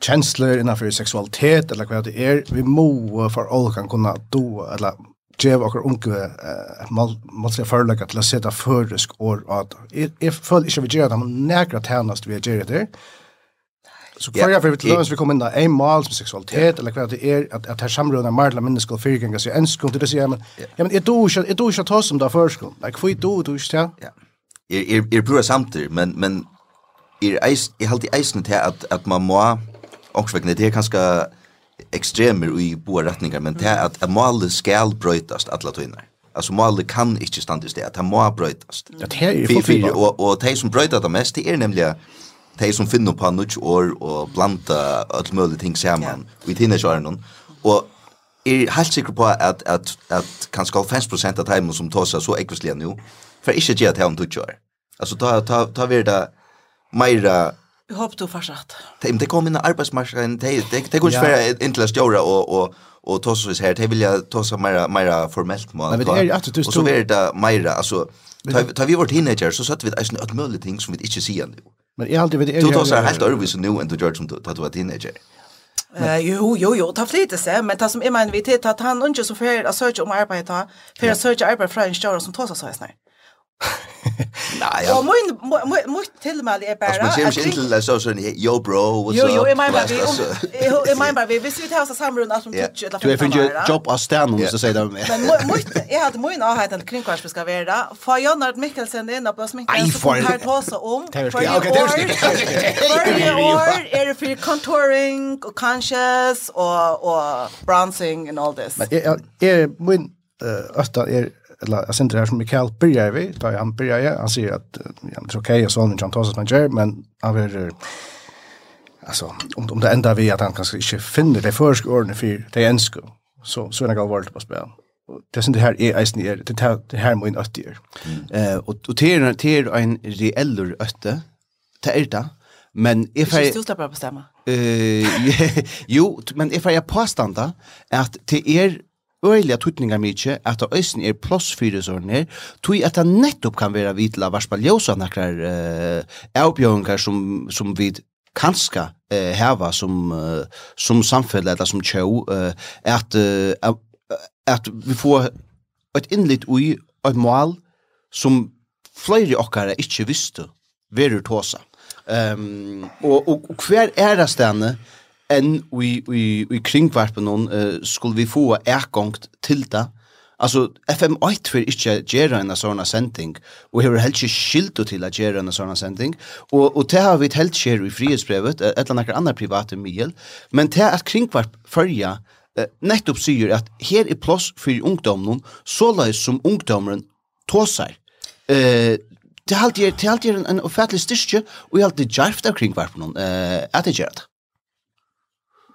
känslor innanför sexualitet eller vad det är. Vi må för all kan kunna då eller Jev och unge eh mal mal ska förlägga till att sätta förrisk och att är föll inte vi gör det men näkra tjänst vi gör det Så kvar jag för lös vi kommer in där en mal som sexualitet eller vad det är att att här samråna marla människor och gånger så ens kunde det säga men ja men det då det då jag tar som där förskon. Like för då då just ja. Ja. Er er bror samt men men er is är helt i isen till att att man må också det kanske extremer i båda riktningar men det är att att målet skall brytas alla tvinnar. Alltså målet kan inte stanna i stedet, det må brytas. Ja, det är ju för och och de som bryter det mest det är nämligen de som finner på nødt år og blanda alt mulig ting sammen yeah. i teenageåren. Og er helt sikker på at, at, at kanskje 50% av teimen som tar seg så ekvislige nå, for ikke gjør det om nødt år. Altså, ta, ta, ta vi det meira Jeg håper du fortsatt. De, de kommer inn i arbeidsmarknaden, de, de, de kunne ikke være inntil å stjøre og, og, og ta seg her, de vilja ta seg mer, mer formelt. Nei, men det er jo at du Og så er det mer, altså, ta, ta vi vårt teenager, så satt vi eisen alt mulig ting som vi ikke sier nå. Men jag alltid vet det. Du tar så helt övervis nu än du gör som du var teenager. Eh jo jo jo ta flit det men ta som är man vet att han inte så för att söka om arbete för att söka arbete från en stor som tar så här snart. Nej. Och min min mig är bara att man ser inte till så så yo bro what's up. Jo jo, jag menar vi jag menar vi visst vi tar så samrun att som touch eller Du är för jobb stanna stjärnor så säger de. Men mycket jag hade min har hade kring kanske ska vara. För Jonard Mikkelsen in på sminken så här så om. Okej, <laughs> det är är det för contouring och conscious och och bronzing and all this. Men är min eh östan är eller jag syns som Mikael börjar vi, då han börjar jag, han säger att jag tror okej, jag så han tar sig som Jerry, men han vill alltså om, om det enda vi att han kanske inte finner det försk ordning för det är ensko, så, så är det gav på spel. Det som det här är eisen är, det här, det här må in ötter. er. Mm. Uh, och, och det är, det är en reell ötte, det är det, Men if I Du slipper bara bestämma. Eh <laughs> jo, men if I påstanda att det er øyelig tutningar mykje at det øysen er plåss fyrir sånn her, tog at det nettopp kan være vidla varspall ljósa nakrar avbjørngar som, som vi kanska eh, heva som, som samfell eller som tjó, at, at vi får et innlitt ui et mål som flere okkara ikkje visste verur tåsa. Um, og, og, og hver er det stedene enn vi, vi, vi kringvarpen noen uh, skulle vi få ergångt til det. Altså, FM8 vil inte gjøre en sånn sending og har helt ikke skilt til å gjøre en sånn sending och och det har vi ett helt skjer i frihetsbrevet et eller annet andra privata medel men det att kringvarp følger, följa nettopp sier att her er plass för ungdommen, så som ungdommen tåser. eh det halt det halt en en offentlig styrke og jag har det jarft kring var på någon eh att det gör det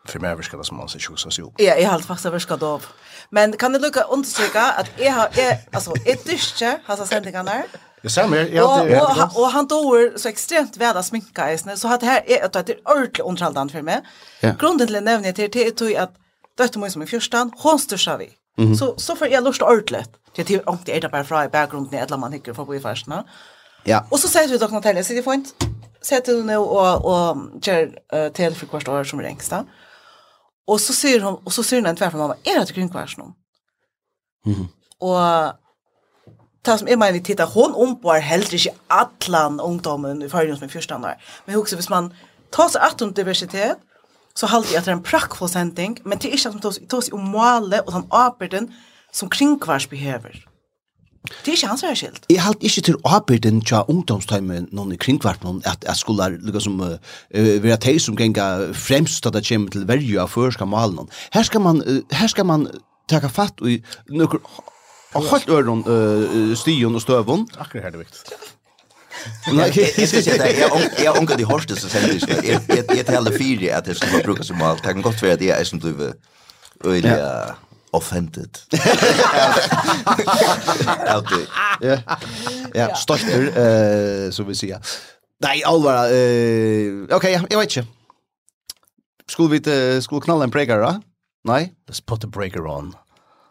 för mig viskar det som man ser så så. Ja, jag har fast viskat av. Men kan du lucka understryka att jag har jag alltså ett dyste har så sändningarna. Jag ser mer jag och, och, och han då så extremt väda sminka i så att här är att det är ordentligt underhållande för mig. Ja. Grunden till nämnet till till tog att dotter mig som i förstan hon störsar vi. Mm -hmm. Så så för jag lust ordentligt. Det till om det är bara fra i bakgrunden eller man hickar för på i första. Ja. Och så säger du dock något till så det får inte sätter du nu och och kör till för kvart år som längst då. Och så ser hon och så ser hon tvärtom mamma, är det kring kvarsen? Mhm. Och ta som är man vi tittar hon om på är helt inte allan ungdomen i förrigen som är första där. Men också hvis man tar sig att om diversitet så halt jag att det är en praktfull sändning men det är inte som tar sig om målet och den arbetet som kringkvars behöver. Det er ikke hans skilt. Jeg halte ikke til avbyrden til ungdomstøyme noen i kringkvart noen at jeg skulle liksom, som uh, være teg som genga fremst at det kommer til verju av førska malen. noen. Her skal man, uh, her skal man taka fatt i noen og holdt øren uh, stion og støvun. Akkurat her det er viktig. Nei, jag ska säga det. jeg har unga de hårste så sender det. Jag jag jag täller fyra att det ska brukas som mal, Det kan gott at jeg är som du vill. ja offended. <laughs> Ja. Ja, stolter, eh, så vi säga. Nei, allvar eh, okej, jag vet inte. Skulle vi til, skulle knalla en breaker, va? Nei? Let's put the breaker on.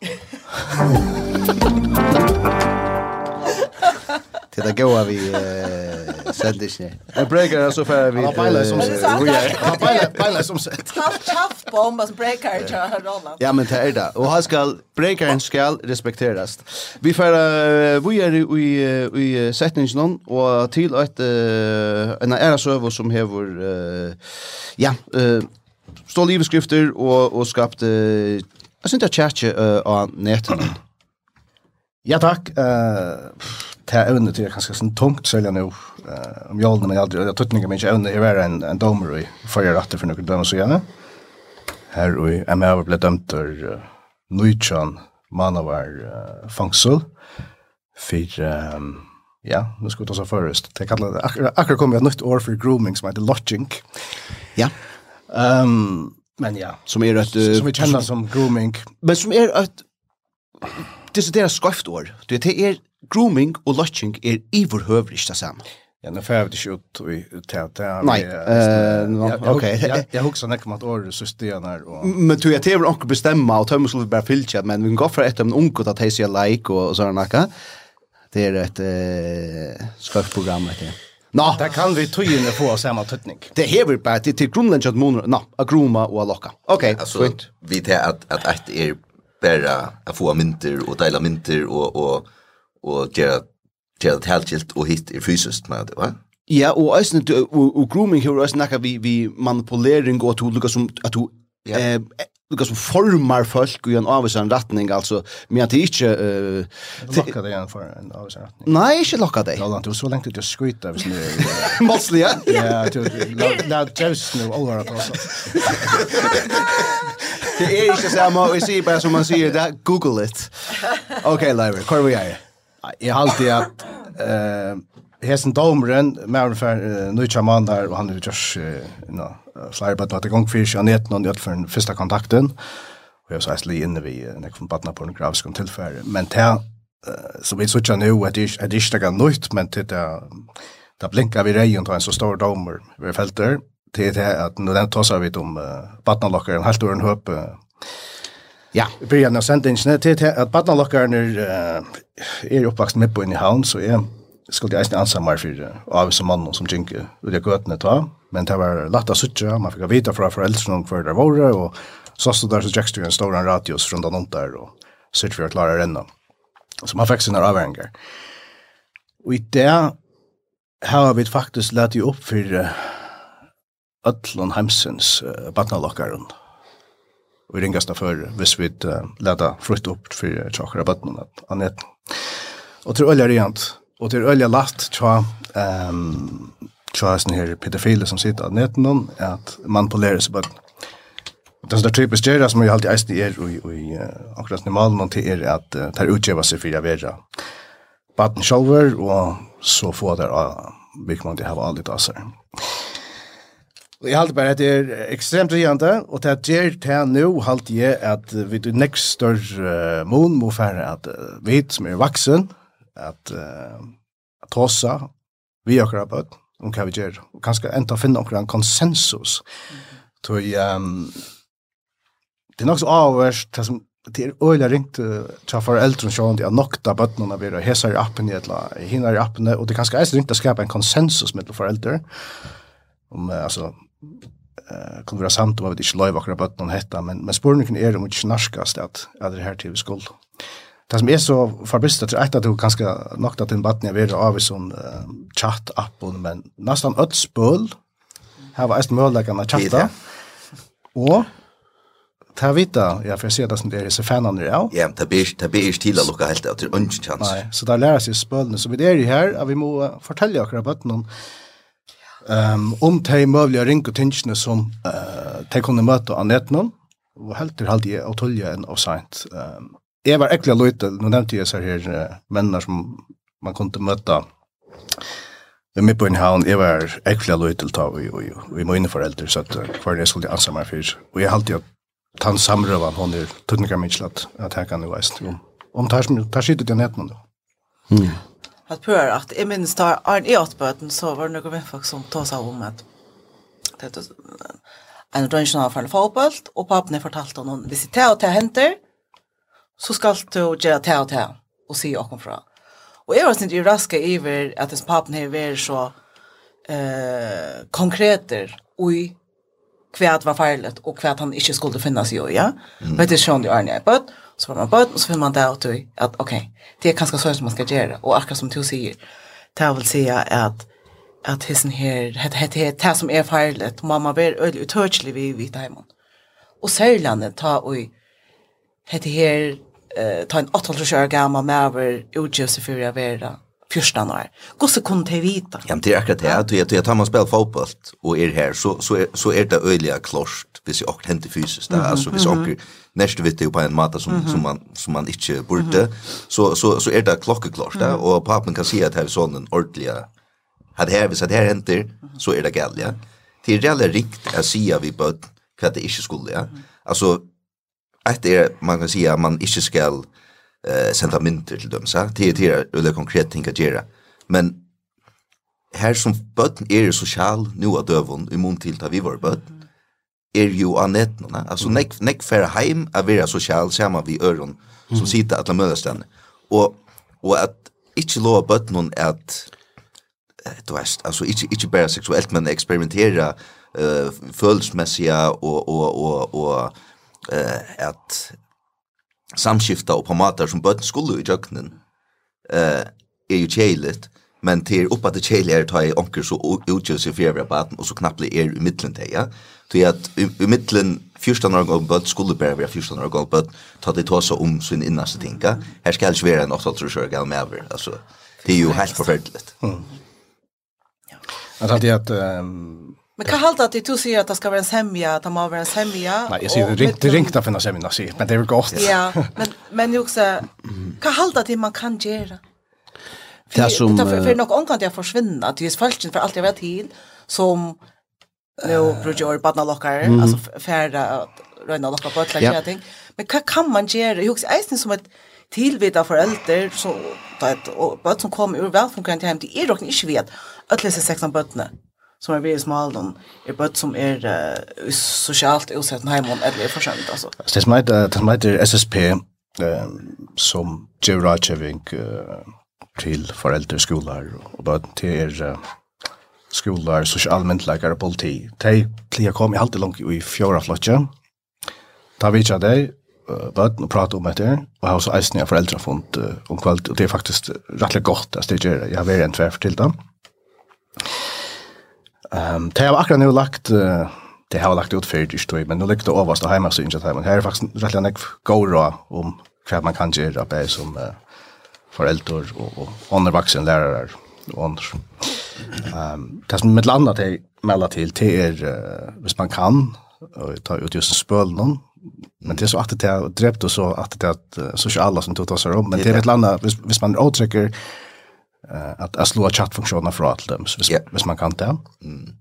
<laughs> Det där går vi eh sendisne. breaker breakar så för vi. Han bailar som sett. Han bailar bailar som sett. Tough bomb som breakar till Roland. Ja men det är det. Och han ska Breakeren ska respekteras. Vi för vi är i i sättningen och till ett en ära server som hever ja stå livskrifter och och skapat Jag syns det är tjärtje av nätet. Ja, takk. Uh, det er evne til jeg kanskje sånn tungt selja nå uh, om jolene, men jeg aldri, jeg tøtninger min ikke evne i være en, en domer i forrige rattet for noen dømme så gjerne. Her og jeg med ble dømt til uh, Nujtjan Manavar uh, fangsel for, um, ja, nå skal vi ta så først. Det kallet, akkurat akkur kom jeg et nytt år for grooming som heter lodging. Ja. Um, men ja. Som er et... Uh, som vi kjenner som grooming. Men som er et det är det er år. Det er grooming og lodging er iverhøver ikke det samme. Ja, nu får jag inte ut i täta. Nej, okej. Jag huxar när kommer att år så stenar och Men tror jag det är onkel bestämma och tömmer skulle bara filcha men vi kan gå för ett en onkel att hejsa like och såna där. Det är ett eh skarpt program det. Nå. Det kan vi tøyene få samme tøtning. Det hever bare til, til grunnleggen at måneder, nå, a groma og a lokka. Ok, fint. Vi tar at, at et er bara att få mynter och dela mynter och och och göra göra det helt skilt och hit i fysiskt med det va? Ja, och ösn och grooming hur ösn när vi vi manipulering och att olika som att du eh lukka som formar folk i en avvisan retning, altså, men at det ikke... eh locka det igen för en avvisan ratning. Nei, ikke lokka deg. Ja, du var så länge <laughs> du å skryta hvis nu... Måslig, ja? Ja, du, la Jevs nu olvara på oss. Det är ikke samme, og jeg sier bare som man säger det, google it. Okej, Leiver, hvor er vi är? Jag har alltid att uh, Hesen Domren, med ungefär uh, tja man och han är just uh, slarvat det igång för sig, han noen gjør för den första kontakten. og jeg har sagt litt inne vid en ekvon badna på en grafisk tillfälle. Men det som vi såg nu, att det är inte något nytt, men det blinkar vi rejält och en så stor domer vi fälter det er det at når den tar vi om uh, badnalokkeren, helt ur en uh, Ja, vi börjar när sen den till att vattnalockaren är är uppväxt med på i havn så är skulle jag inte ansa mig för av som mannen som jinke och det gott ta men det var lätt att sitta man fick veta från föräldrarna för det var och så stod där så jag stod en stor radius från den där och sitt för att klara renna. Så man fick sina avvägar. Och i det har vi faktiskt lärt ju upp för öllun heimsins uh, badnalokkaren og vi ringast for hvis vi uh, leda frutt opp for tjokkere badnen at annet og til ølja rent og til ølja last tja um, tja sånne her pedofile som sitter at netten om at manipulere seg badnen Det som er typisk gjerra som vi alltid eisen er i i akkurat normalen til er at uh, det er utgjeva seg fyrir vera baden sjolver og så få der uh, virkman de hava aldri av seg. Og jeg halte bare at det er ekstremt rigjende, og det gjør til nå halte jeg at vi til nekst større uh, mån må fære at uh, vi som er vaksen, at uh, tåsa, vi akkurat på det, om hva vi gjør, og kanskje enda finne akkurat en konsensus. Så um, det er nok så avhørst, det som det er øyla ringt uh, til foreldrene sjående, at nok da bøttene vi har hesa i appen, eller hinner i appen, og det er kanskje eist ringt å skapa en konsensus med foreldre, om uh, altså, eh kunde vara sant om att det inte lov akkurat bötten någon hetta men men spårningen är det mycket snarskast att att det här till skuld. Det som är så förbäst att att du kanske nokta till en är av sån chat app men nästan öll spöl här var ett möjligheten att chatta. Och ta vita, ja, för jag ser det som det är så fanan nu, ja. Ja, ta be, ta till att lucka helt att det är ingen chans. Nej, så där lära sig spölna. Så vi är ju här, vi må fortälja akkurat bort någon Um, om te möjliga ringa tingene som uh, de kunne møte av netten, og helt till halt i autolja enn av sent. Um, jeg var äckliga lite nu nämnde jag så här människor som man kunne møte Vi med på en havn, jeg var ekvelig løyte til å ta, og vi må inne foreldre, så at hver jeg skulle ansa meg for. Og jeg halte jo at han samrøven, hun er tøtninger mye at jeg kan jo veist. Om tar sitter til netten nå att pröva att i minns tar Arn i åtböten så var det några vänner som tog sig om att det en rönsjon av en fotboll och pappen har fortalt honom hvis det är och det händer så ska du göra det och det och se och från. Och jag var inte ju raska över att ens pappen har varit så eh, konkreter och kvärt var farligt och kvärt han inte skulle finnas i. Ja? Mm. Men det är sånt i Arne Ebbet. Och så får man bøten, og så finner man det ut i at ok, det er kanskje sånn som man skal gjøre, og akkurat som du sier, det vil si at at hissen her, det er det som er feilet, mamma blir øyelig utørselig vi vidt hjemme. Og særlandet ta og hette her, eh, ta en 8-12 år gammel maver utgjøp seg for å være første år. Hvordan kunne det vita? Ja, men det är akkurat det. At jag tar man spiller fotboll och är här så, så, er, så är det öliga klost, hvis jag akkurat henter fysiskt Da. alltså hvis jag akkurat nästa vitt på en mata som mm -hmm. som man som man inte borde mm -hmm. så så så är det klockeklart mm -hmm. och pappan kan se att här är sonen ordliga hade här visat här händer så är det gäll ja. Till det är rikt att se vi på vad det inte skulle ja. Alltså att det man kan säga man inte skall eh sända mynter till dem så till till eller konkret tänka göra men här som bötten är det social nu att övon i mun till ta vi var bötten er jo av nettene. Altså, mm. nek, nekk fer heim er vera sosial sammen vi øren som mm. sitter at la mødes Og, og at ikke lov bøtt noen at du vet, altså ikke, ikke bare seksuelt, men eksperimentera uh, følelsesmessiga og, og, og, og uh, at samskifta og på matar som bøtten skulle i jøkkenen uh, er jo kjeiligt, men til oppa til kjeilig er ta i onker så utgjøres i fyrre på og så knapplig er i middelen til, ja. Uh, till at i, i middelen 14 år gammal bøtt, skulle bara vara 14 år gammal bøtt, ta det tåsa om sin innaste tänka. Her skal det vara en 8-8 år gammal mer altså, det er jo helt förfärligt. Mm. Ja. Alltså det att um, Men kan halta att du säger att det ska vara en semja, att det må vara en semja. Nej, jag säger det ringt, det ringt att finna semja, men det är väl gott. Ja, men, men också, kan halta att man kan göra? Det som... Det är för något omkant jag försvinner, att det är falskt för allt jag vet till, som nu brukar jag barna lockar mm. alltså färda att röna locka på alla yep. ting men vad kan man göra jag också är som ett tillvita föräldrar så att och barn som kommer ur välfungerande hem det är dock inte vet att läsa sex om barn som är väldigt smal de är bött som är uh, socialt osett hem och eller förskämt alltså. Det som heter det som heter SSP um, som ger rådgivning uh, till föräldrar skolor och bara till er uh, skolar, sosialmyndleikare og politi. De pleier kom i alltid langt i fjora flotje. Da vet jeg deg, bøten og prate om etter, og jeg har også eisen jeg foreldre funnet uh, om kveld, og det er faktisk rettelig godt at det gjør det. jeg har vært en tverf til dem. Um, det har akkurat nå lagt, uh, det har lagt ut før dyrt, men nå ligger det overst og hjemme synes jeg men her er faktisk rettelig nek god råd om hva man kan gjøre, bare som uh, foreldre og, og andre vaksen lærere og andre. Um, det som med landa til melda til, det er, uh, hvis man kan, og ta ut just spøl noen, men det er så at det er drept og så at det er sosiala som tog seg om, men det er mitt landa, hvis, hvis man avtrykker uh, at jeg slår chatfunksjoner fra til dem, hvis, yeah. hvis man kan det. Mm.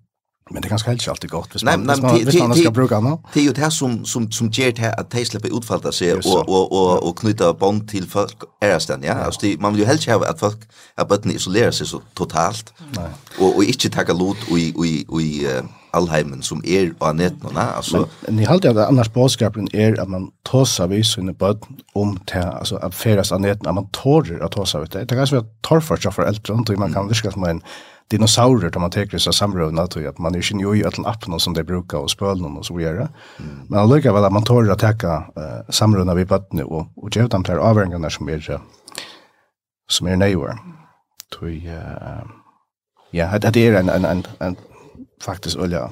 Men det er ganske helt alltid godt hvis man, nei, nei, hvis man, skal bruke noe. Det er jo det som, som, som gjør det at de slipper utfallet seg og, og, og, og knytte bånd til folk æresten. Ja? Altså, det, man vil jo helst ikke at folk at bøttene isolerer seg så totalt nei. og, og ikke takke lot og, og, og, og, allheimen som er på netten, ne? Altså... Men, men jeg halte at annars bådskapen er at man tåsa vi sine bøtten om til, altså, at feras av at man tårer at tåsa vi det. Det er kanskje at seg for eldre, og man kan virke som en dinosaurer når man teker seg samrøvna til at man er ikke jo i alle som de bruker og spølene og så videre. Mm. Men allikevel at man tårer å teke uh, samrøvna ved bøttene og, og gjøre dem til avhengene som er, som er nøyere. Tøy, uh, ja, det er en, en, en, en faktiskt olja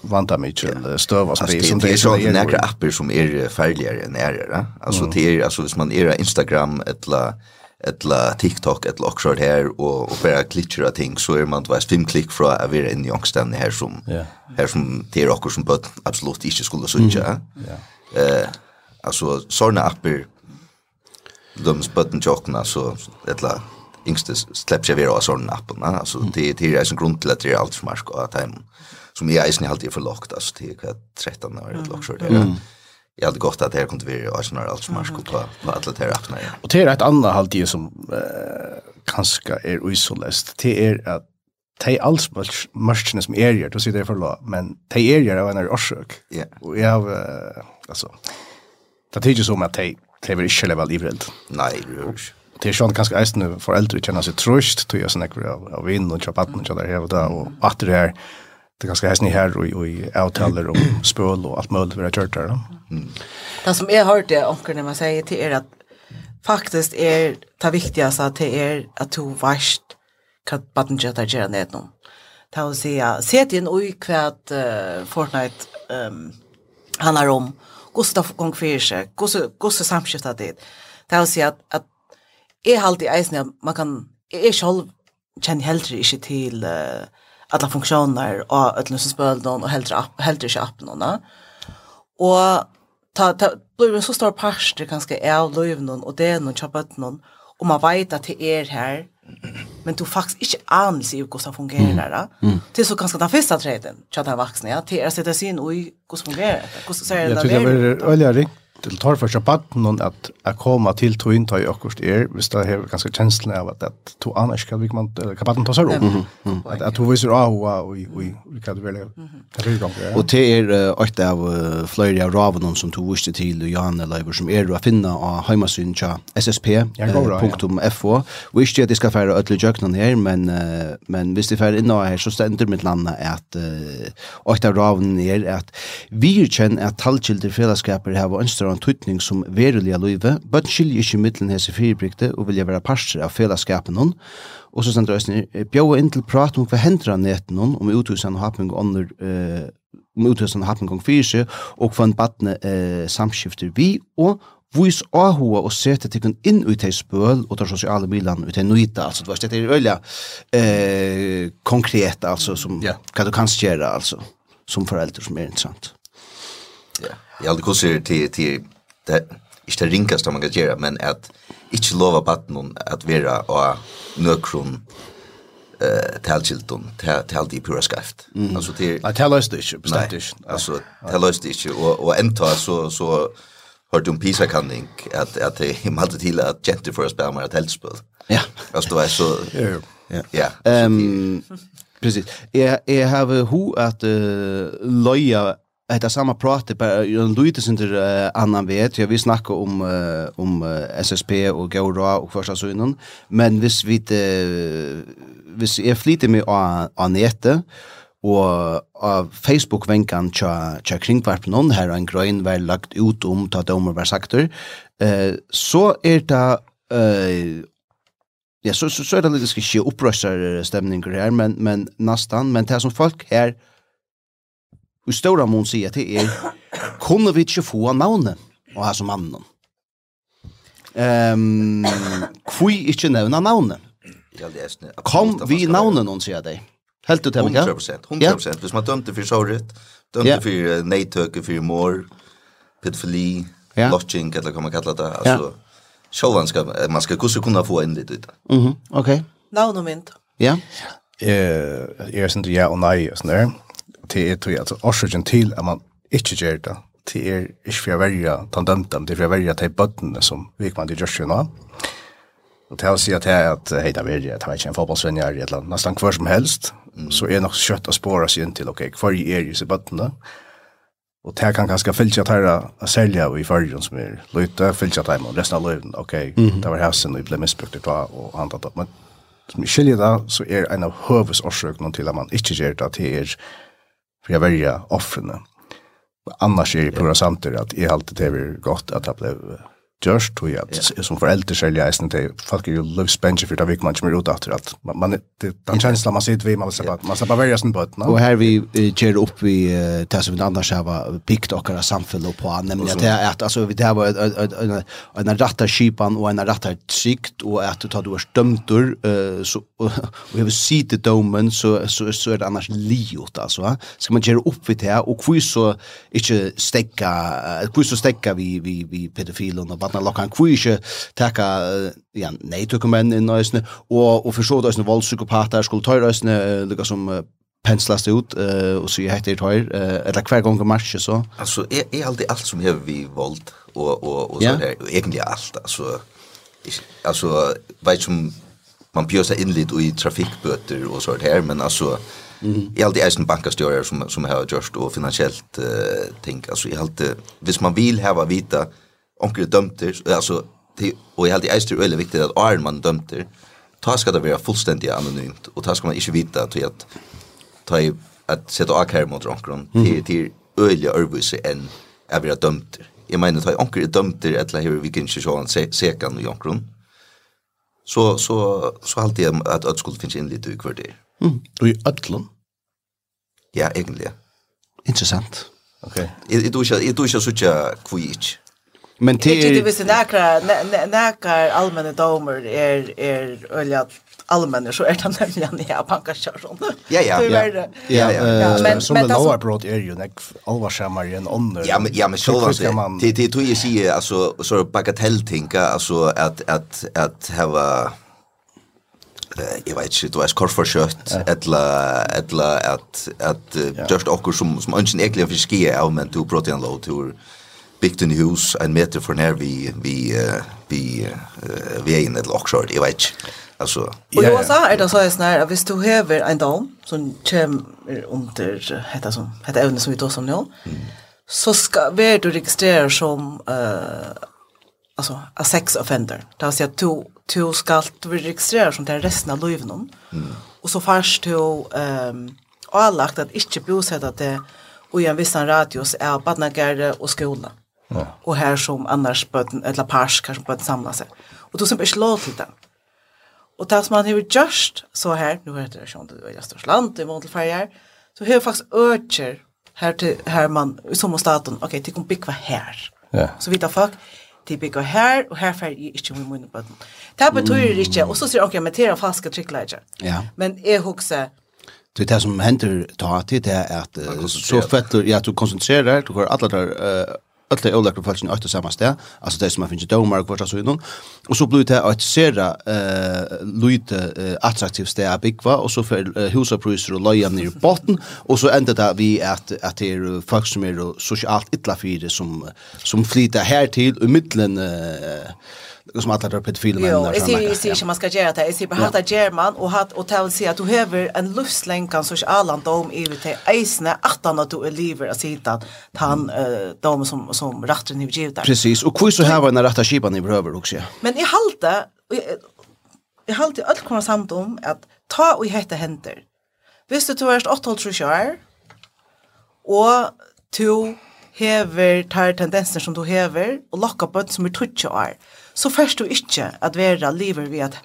vanta mig till ja. stöva som det som det är så några appar som är färdigare än är det alltså mm. det är alltså hvis man är Instagram eller eller TikTok eller också här och och bara klickar ting så är man vet fem klick från att vara inne i ångsten här som yeah. här som det är också som på absolut inte skulle så inte. Ja. Eh alltså såna appar de spotten jockna så eller yngste släpps jag vara sådana appen. Alltså det, det är en grund till att det är allt för marsk och att hem som jag är alltid för lågt. Alltså det är 13 år ett lågt det. Jag hade gått att det här kunde vara och sådana allt för marsk på, på alla de här apparna. Och det är ett annat halvtid som eh, kanske är isolest. Det är att de alls mørkene som er gjør, du sier det for lov, men de er gjør av en av årsøk. Yeah. Og jeg har, uh, altså, det er ikke som at de, de vil ikke leve livredd. Nei, det er ikke. Och det är sånt ganska äst nu för äldre känner sig tröst till jag snackar av av vinn och chapatten och där och där och att det är det ganska hästni här och i outtaller och <clears throat> spöl och allt möjligt vi har kört där. Mm. Det som jag hört det onkel när man säger till er att faktiskt är det viktigaste att det är att du varst kan batten jetta gera ner nu. Ta och se se in oj kvärt Fortnite ehm handlar om Gustaf Gongfische, Gusse Gusse samskiftat det. Ta och se att att jeg har alltid eisen at man kan, jeg selv kjenner heller ikke til uh, alle funksjoner og ødelen som spør noen, og heller, app, heller ikke appen noen. Og ta, ta, blir en så stor parster kanskje av løyvnen og det er noen kjøpet noen, og man vet at det er her, men du faktisk ikke anelse i hvordan det fungerer. Mm. Mm. Det er så ganske den første treden, til at den vaksne, ja, til å sette sin i hvordan det fungerer. Hvordan ser det der? Jeg tror det er veldig til tar for seg at jeg kommer til to inntøy akkurat er, hvis det er ganske kjenslen av at, at to annars kan vi kan baden ta seg opp. At, at to viser av og vi kan vel Og det er et av uh, flere av ravene som to viste til Jan Leiber som er å finne av heimasyn til ssp.fo. Og ikke at de skal fære ødelig jøknen her, men, uh, men hvis de fære innom her, så stender mitt landet at et av ravene er at vi kjenner at tallkilder fredagskaper har en større en tøytning som veruliga løyve, bøtten skiljer ikke middelen hese fyrirbrikte og vilja være parster av fellesskapen hon, og så sender Øystein, bjåa inn til prat om hva hendra neten hon, om uthusen og hapning og ånder, eh, om uthusen og hapning fyrir fyrirse, og hva en badne eh, samskifter vi, og vis ahua og sete tikkun inn ut i spøl og tar sosiale bilan ut i nøyta, altså det er stedet eh, konkret, altså som, yeah. hva du kan skjera, altså, som foreldre som er interessant. Ja. Yeah. Jag hade kurser till till det inte det ringaste man kan göra men att inte lova batten att vara och nökron eh talchilton tal di pura skaft. Alltså till att tell us this bestämt alltså tell us och och änta så så har du en pisa kan att att det hade till att gentle för spel mer att helspel ja. Alltså det är så ja ja. Ehm precis. Jag jag har hu att uh, loja Eta samma prat bara en lite sin till uh, annan vet. Jag vi snacka om uh, om uh, SSP och Gora och första synen. Men vis vi uh, vis är flitigt med an nätet og av Facebook-venkan tja, tja kringvarpnån, her en grøyn väl lagt ut om ta domer var sakter, eh, så er det eh, ja, så, så, så er det litt skje opprøsar stemninger her, men, men nastan, men det som folk her i stora mån sier til er, kunne vi ikke få navnet og ha som mannen? Um, Kvui ikke nevna navnet? Kom vi navnet noen, sier deg. Helt ut, Hemika? 100%, 100%. Ja. Hvis man dømte for såret, dømte ja. for neitøke, for mor, pedofili, ja. lodging, eller hva man kallar det. Altså, ja. Sjålan skal, man skal kusse kunna få en litt ut. Mm -hmm. Ok. Navnet no, no, mynt. Ja. Yeah. Uh, jeg er sånn, ja og nei, og sånn der til er tog, altså årsøkjen til at man ikke gjør det til er ikke for å välja den dömta det är for å välja de bøttene som Vikman till Joshua Och det har sagt at hei, hej där vill jag ta ikke, en fotbollsvän i eller nesten hver som helst så er nok kjøtt å spåre seg inn til, ok, hver er ju så bötterna Og det kan ganske fylkja tæra a selja i fyrrjun som er løyta, fylkja tæra med resten av løyven, ok, mm -hmm. det var hæsen og jeg ble misbrukt i tva og handlat opp, men som jeg skiljer da, så er en av høvesårsøkene til at man ikke gjør det, til er för jag väljer offren. Annars är det på samtidigt att jag alltid det är gott att det blev gjørst, tror jeg, at yeah. som foreldre selv, jeg synes, folk er jo løvspennsje for det vik man ikke mer ut etter, at man, det, den kjensla man sitter vi man vil slippe, man slippe verja sin bøtten. Og her vi ger opp vi det som vi annars har pikt okkara samfunnet på, nemlig at, at altså, det her var en rattar kipan og en rattar trygt, og at du tar du er stømtur, så, og, vi har vil domen, så, så, så er det annars liot, altså. Skal man ge opp vi det, og hvor så ikke stekka, hvor så stekka vi, vi, vi pedofilen og barna lokka han kvisje taka ja nei tok men i nøysne og og for så døysne voldspsykopatar skulle tøyra øysne lukka som penslas det ut uh, og så heter det tøyr uh, eller hver gang marsje så altså er er alltid alt som hever vi vold og og og så er der egentlig alt altså altså vet som man pjösa in lite i trafikbøter och sånt här men alltså mm Jag i allt är en bankastjärare som som har gjort och finansiellt uh, ting. alltså i allt vis man vill ha vita onkel er alltså det och helt held i eistur väldigt viktigt att är man dömter ta ska det vara fullständigt anonymt, och ta ska man inte veta att att ta i att sette akkar mot onkron, till till öliga ørvise än är vi dømter. jag menar ta onkel är dömter dømter, etla hever vi kan ikke se han sekan i onkron, så, så, så alltid att att øyelig finns in lite kvar det Mm. och i ødlom? Ja, egentligen intressant okej Okay. Jeg, jeg, jeg, jeg, jeg, jeg, jeg, jeg, Men det är ju visst näkra näkra allmänna domer är är öliga allmänna så är det nämligen ja pankasjon. Ja ja. Ja ja. Men som det lower broad är ju näck allvarsammare än under. Ja men ja men så var det. Det tror jag säger alltså så bagatelltänka alltså att att att ha jag vet inte, du är kort för kött eller eller att att just också som som ungen äckliga fiske är men du protein low tur bygd inn hus en meter for nær vi, vi, vi, vi er inne i okkjord, jag vet ikke. Alltså, och i USA är det så här snär att hvis du häver en dom som kommer under heter som heter ämne som vi då som nu mm. så ska vi du registrera som eh uh, alltså a sex offender. Det vill säga du du ska du registrera som det resten av livet någon. Mm. Och så fast du ehm um, avlagt alla att inte bosätta det och i en viss radius är barnagärde och skola. Mm Ja. Och här som annars böten eller pars kanske böten samla sig. Och då som är slå till den. Och som man har just så här nu heter det sånt det är störst land i Montelfärger. Så här faktiskt örcher här till här man som staten. Okej, okay, det kommer bygga här. Ja. Så vi tar fuck til bygger her, og her fer jeg ikke med munnen på den. Det betyr det ikke, og så sier okej, men det er falske trykkleidjer. Ja. Men jeg husker... Det er det som händer ta til, det er at så fett, ja, du konsentrerer, du alla alle der alla olika falsna åtta samma stä alltså det som man finner domar och vart så innan och så blir det att sera eh lite uh, attraktivt stä att bygga och så för uh, husapriser och leja ner i botten och så ändar det vi att att det är folk som är socialt illa fyra som som flyter här till i mitten eh som alla där pedofiler men Jo, jag ser jag ser inte man ska göra det. Jag ser bara att German och hat och tal sig att du behöver en luftlänkan sorts allan dom i det isne att han att du är lever att sitta att han eh dom som som rätten i givet. Precis. Och hur så här var den rätta skipan i behöver också. Men i halta i halta allt kommer samt om att ta och hetta händer. Visst du du är 8,5 år Och to hever tar tendenser som du hever, og lokka på som er 20 år så først du ikke at være lever ved at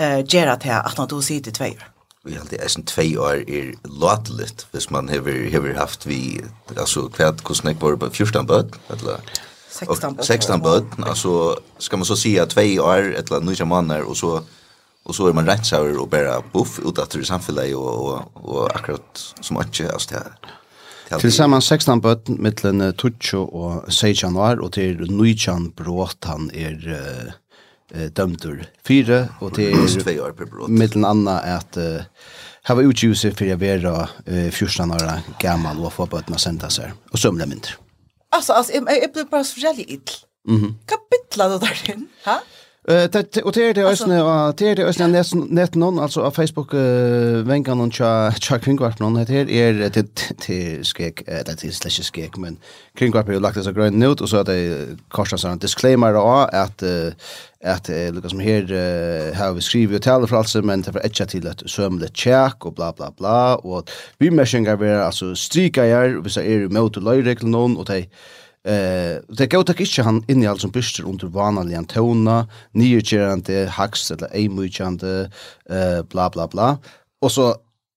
uh, gjøre til at du sitter i tveier. Vi har alltid eisen tvei år er latelit, hvis man hever, hever haft vi, altså kvært hvordan jeg var på 14 bød, eller 16 bød, 16 bød, altså skal man så si at tvei år, eller 9 måneder, og så och så är man rätt så och bara buff ut att det samhället och och, och akkurat som att alltså det. Tilsammen 16 bøtten mittlen Tutsjo og 6 januar, og til Nujjan brått han er uh, dømtur fire, og til mittlen anna er <clears throat> at uh, her var utgjuse for å være uh, 14 år gammal og få bøttene senda seg, og sømle mindre. Altså, altså, jeg, jeg ble bare så forskjellig ill. Mm -hmm. Hva bytla du der inn? Hæ? Eh och det är det ösnen och det är det ösnen net net någon alltså av Facebook vänkan och cha cha kringvart någon det här är det till skek det är slash skek men kringvart har lagt det så grön note och så att det kostar en disclaimer och att att Lucas som här har vi skrivit och talar för alltså men det för etcha till att sömle check och bla bla bla och vi meshingar vi alltså strika är vi så är ju mot lagregeln någon och det Eh, det går tak inte han in i alt som under vanliga en tona, nyutgjørende, haks eller eimutgjørende, eh, bla bla bla. Og så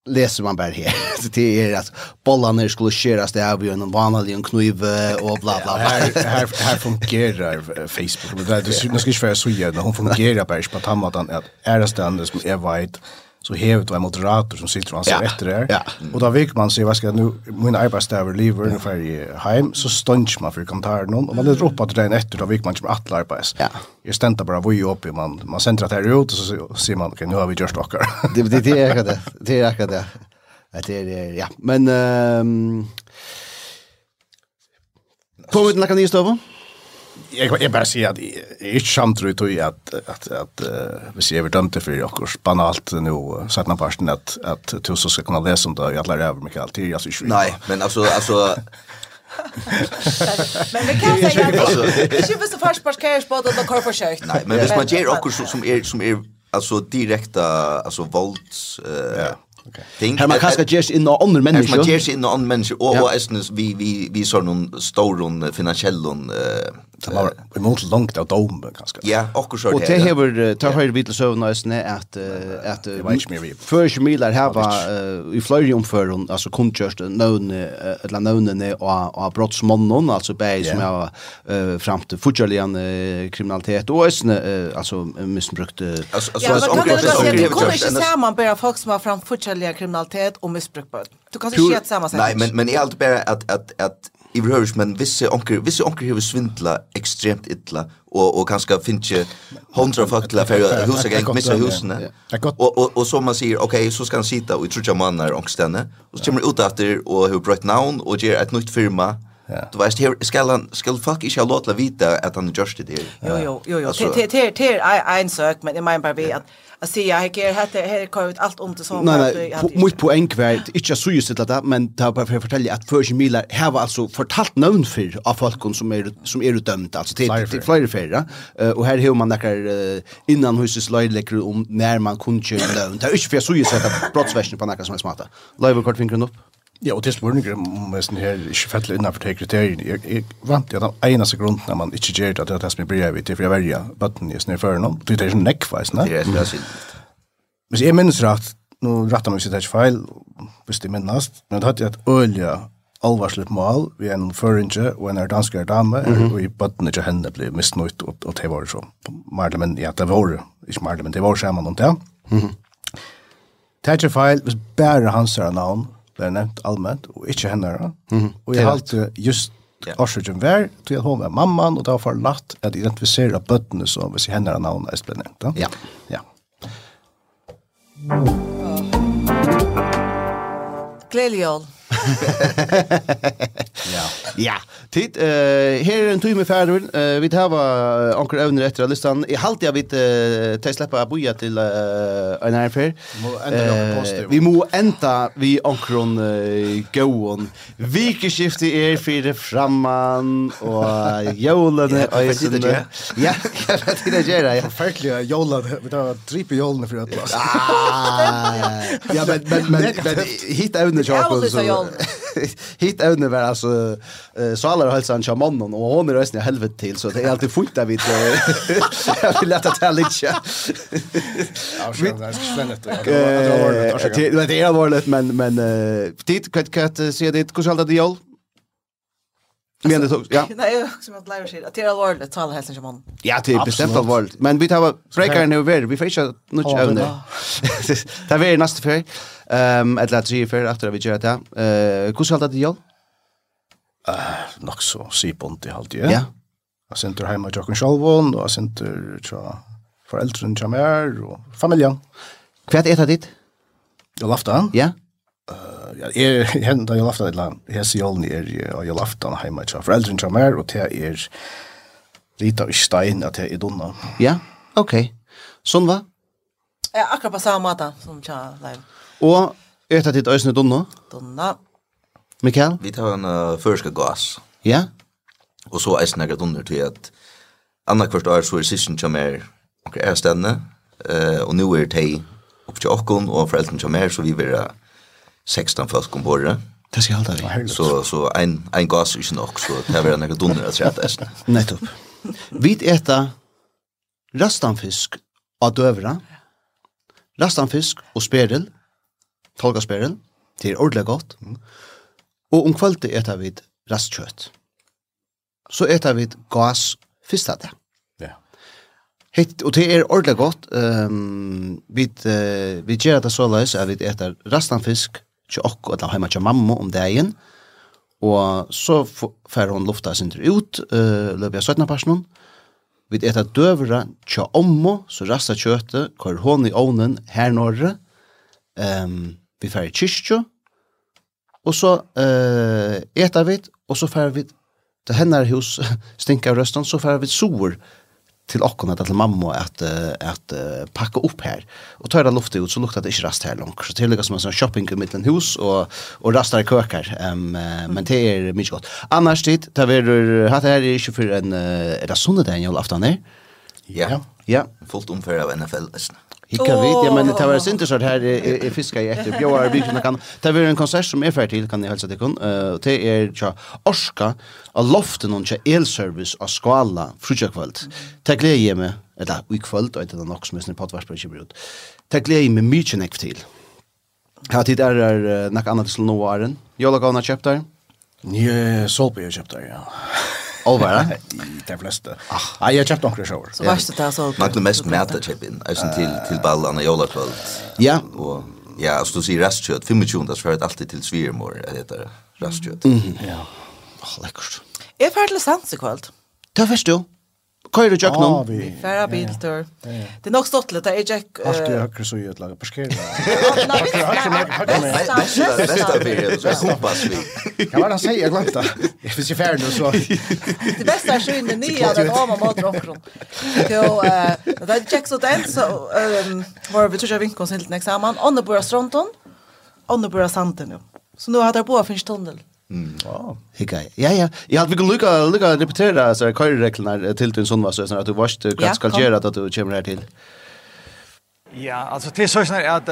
läser man bare her. <laughs> det er att bollarna skulle skäras det av en vanlig en knive och bla bla bla. Här här her fungerer Facebook. Det är det, ska skal vara så gjerne. Hon fungerer bare på tammaten att är det ständes som jeg vet så hevet du en moderator som sitter og anser ja. etter det. Ja. Og da vill man se, hva skal jeg, nu, min arbeidsdager lever ja. ungefär i heim, så stønner man for kommentaren noen, og man leder opp at det er en etter, da vill man ikke med att arbeids. Ja. Jeg stäntar bare voj upp, man, man sender det her ut, og så sier man, ok, nu har vi gjort dere. <laughs> det, det, det är akkurat det, det är akkurat det. Det är, ja, men... Um, Kommer vi till nästa nya stövan? jag jag sier at jeg, det ikke sant tror at, att att att vi ser vi dömte för och banalt nu satt noen parten att att så ska kunna lese om det jag lär över mycket alltid alltså Nej, men alltså alltså <laughs> men vi kan säga att det är så fast pass cash på det kör försökt. Nej, men hvis man ger också som är som är alltså direkta alltså volt eh Okay. Ting, här man kanske just in några andra människor. Man just in några andra människor och vad är vi vi vi så någon stor någon finansiell eh Det var vi måste långt av dom kanske. Ja, och så det. Och det har tar har vi till sövna snä att att för milar här var i Florium för alltså kontjörst någon eller någon och och brottsmannen alltså bäj som jag fram till fortjärligen kriminalitet och snä alltså missbrukt alltså alltså onkel kommer inte samman bara folk som har fram fortjärligen kriminalitet och missbruk. Du kan inte se samma sak. Nej, men men är allt bara att att att i behöver men vissa onker vissa onker hur svindla extremt illa och och kanske finche hundra fackla för hus gäng missa husen. Och och och så man säger okej okay, så ska han sitta och tror jag man är ångstänne och så kommer ut efter och hur bröt namn och ger ett nytt firma Ja. Du vet, her skal han, skal fuck ikke ha lov til å vite at han just det der. Jo, jo, jo, jo. Det er en søk, men jeg mener bare vi at att säga här kan hette här kör ut allt om det som Nej nej, mitt på en kväll, inte så just det där, men ta bara för att fortälja att för Miller här var alltså fortalt namn för av folk som är som är dömt alltså till till flera färra och här hur man där innan husets löjleker om när man kunde köra Det är inte för så just det brottsversionen på något som är smarta. Live kort fingern upp. Ja, og det spørninger om jeg sånn her ikke fettelig innenfor de kriteriene. Jeg, jeg vant til at den eneste grunnen når man ikke gjør det, at det er det som jeg bryr vidt, det er for jeg velger bøtten i snøy før noen. Det er som nekveis, ne? Det er det synd. Hvis jeg minnes rett, nå rettet meg hvis det er ikke feil, hvis det minnes, men det hadde jeg et øye alvarsligt mål, vi er en føringe og en er danskere dame, og i bøtten ikke henne ble misnøyt, og, og det var så. mer eller mindre, ja, det var, ikke mer eller mindre, det var skjermen om det. Det er ikke feil, hvis bare hans er navn, ble nevnt allmänt, og ikke henne. Mm. Og jeg halte just Ja. Årsøkjen vær, til at hun var mamman, og det var for latt at identifisere bøttene som hvis henne er navnet er ble nevnt. Ja. ja. Gledelig jól ja. <laughs> Ja. Tid, eh här är en timme färdig. Eh vi tar va onkel Övner efter listan. I halt jag vet eh ta släppa boja till eh en affär. Vi må ända vi onkron gåon. Vikeskifte är för det framman och jolen är sen. Ja, jag vet inte det är. Förfärliga jolen. Vi tar dripa jolen för att. Ah. <laughs> Ja, men men men hit Övner jag också. Alltså hit ävne var alltså Salar hälsan chamannen och hon är resten i helvete till så det är alltid fullt där vid <laughs> jag vill lätta till lite. Ja, det är allvarligt men men tid kvart kvart ser det hur ska det jul? Men det ja. <laughs> Nej, jag som att lära sig. att Det är allvarligt, tala hälsan som man. Ja, det är bestämt allvarligt. Men vi tar breakaren nu över. Vi får inte något övne. Det är vi nästa för. Ehm, ett lätt sig för efter vi gör det. Eh, hur ska det gå? Eh, nog så sipont i halt, ja. Ja. Jag sent hem med Jocken Schalvon och jag sent tja föräldrarna tja mer och familjen. Kvärt äta dit? Jag laftar. Ja. Eh jeg <laughs> hender da julaftan et eller annet, hese jolen er julaftan heima til foreldren til mer, og tja er lita og stein at tja er dunna. Ja, ok. Sånn va? Ja, akkurat på samme måte som tja live. Og er det ditt øyne dunna? Donna. Mikael? Vi tar en uh, førske gas. Ja? Og så eisen er dunner til at annet kvart år så er sisten som mer, og er stedene, uh, og nu er det opp til okkon og foreldren som mer, så vi vil uh, 16 folk om bordet. Det ska hålla vi. Så så en en gas är ju nog så det blir några dunner att sätta äst. Nettopp. Vi äta rastanfisk av dövra. Rastanfisk och sperel. Tolka sperel. Det er ordentlig gott. Och om kvalitet äta vi rastkjøtt. Så äta vi gas första Ja. Hitt, og det er ordentlig godt. Um, vi, uh, vi gjør det så løs at vi etter rastanfisk til okko, eller heima til mamma om dagen, og så fer hon lufta sin ut, uh, løp jeg 17 personen, vi eta døvra til ommo, så rasta kjøtet, kvar hon i ovnen her norre, um, vi fer i kyrkjo, og så uh, eta vi, og så fer vi til hennar hus, <laughs> stinka røstan, så fer vi soer, till okkon att till mamma att att packa upp här och ta det luftet ut så luktar det inte rast her långt så till som en sån shopping i mitten hus och och rastar køkar um, men det är mycket gott annars tid tar vi har det er är for för en er det söndag den aftan her Ja. Ja. Fullt omför av NFL. -listen. Ikke oh, vidt, ja, men det var interessant her jeg fiska i efter bjöar bygden kan. Det var en konsert som är ferdig till kan ni hälsa till kun. Uh, det är tja Orska, av loften och tja elservice av skala frutjakvöld. Det gleder jeg meg, eller i kvöld, och det er nok som er potvarsper ikke blir ut. Det gleder jeg meg mye nekv til. Her tid är det något annat till noe åren. Jolagavna kjøpt der? Nye, Solby har kjøpt der, ja. Over, ja? <laughs> De fleste. Nei, jeg har kjøpt noen shower. Så varst det så... Man kan mest mæter kjøp inn, eisen til, til ballene i Ålakvall. Ja. Og, ja, altså du sier restkjøtt, 25, da svarer det alltid til svigermor, jeg heter restkjøtt. Ja. Åh, lekkert. Jeg er ferdig til sans i kveld. Det er først jo køyr i vi. Færa biltur. Det er nok stått litt, jeg jekk... Alt i høyre så i et lager parskere. Bästa fyrir, så hoppas vi. Hva var det han sier, jeg glemte det. Hvis jeg færre nu, så... Det bästa beste er nya, nye av den åma måter omkron. Det är jekk så den, så var vi tror jag vinkons helt nek saman. Åndebora Stronton, Åndebora santen nu. Så nu har jag på finns tunnel. Mm. Wow. Hikka. Ja ja. Jag hade vilken lucka lucka repetera så jag kör reglerna till till sån var så att du varst kan ska göra att du kommer här till. Ja, alltså det är så snart att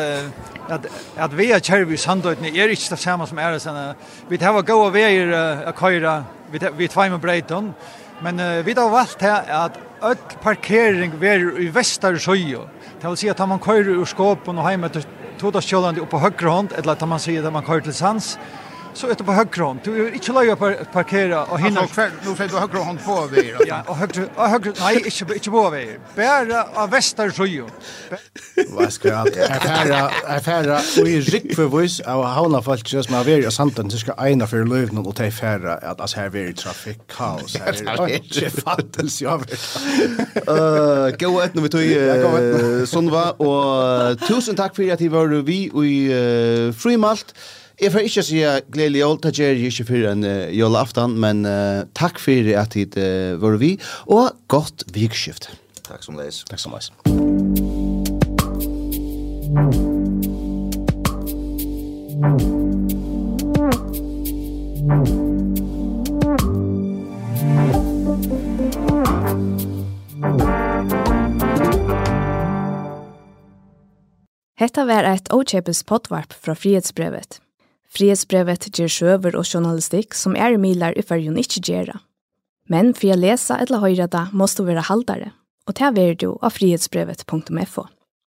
att att vi är kör vi sandötne är inte det samma som är det sen vi har gå och vi är att köra vi vi två med Brighton. Men vi har valt här att öll parkering ver i västra sjö. Det vill säga att man kör ur skåpen och hemåt till Todasjöland upp på högra hand eller att man säger att man kör till Sands så är det på högra hand. Du är inte läge att parkera och hinna. Alltså, nu säger du höger hand på vägen. Ja, och högra, och högra, nej, inte, inte på vägen. Bara av väster sjö. Vad ska jag? <laughs> Affära, affära och i rikt för vis av havna folk som har varit sant så ska ena för löven och ta färra att alltså här <laughs> är trafik kaos här. Det fattas jag. Eh, gå ut nu vi tog Sonva och tusen tack för att ni var vi och i Frimalt. Jeg får ikke si gledelig jól, det gjør jeg ikke for en uh, jólaftan, men uh, takk for at hit uh, var vi, og godt vikskift. Takk som leis. Takk som leis. Hetta var eit ókjepis potvarp fra frihetsbrevet. Frihetsbrevet ger sjøver og journalistikk som er milar i fyrjun ikkje gjerra. Men for å lese eller høyre det, måste du være haldare, og ta er du av frihetsbrevet.fo.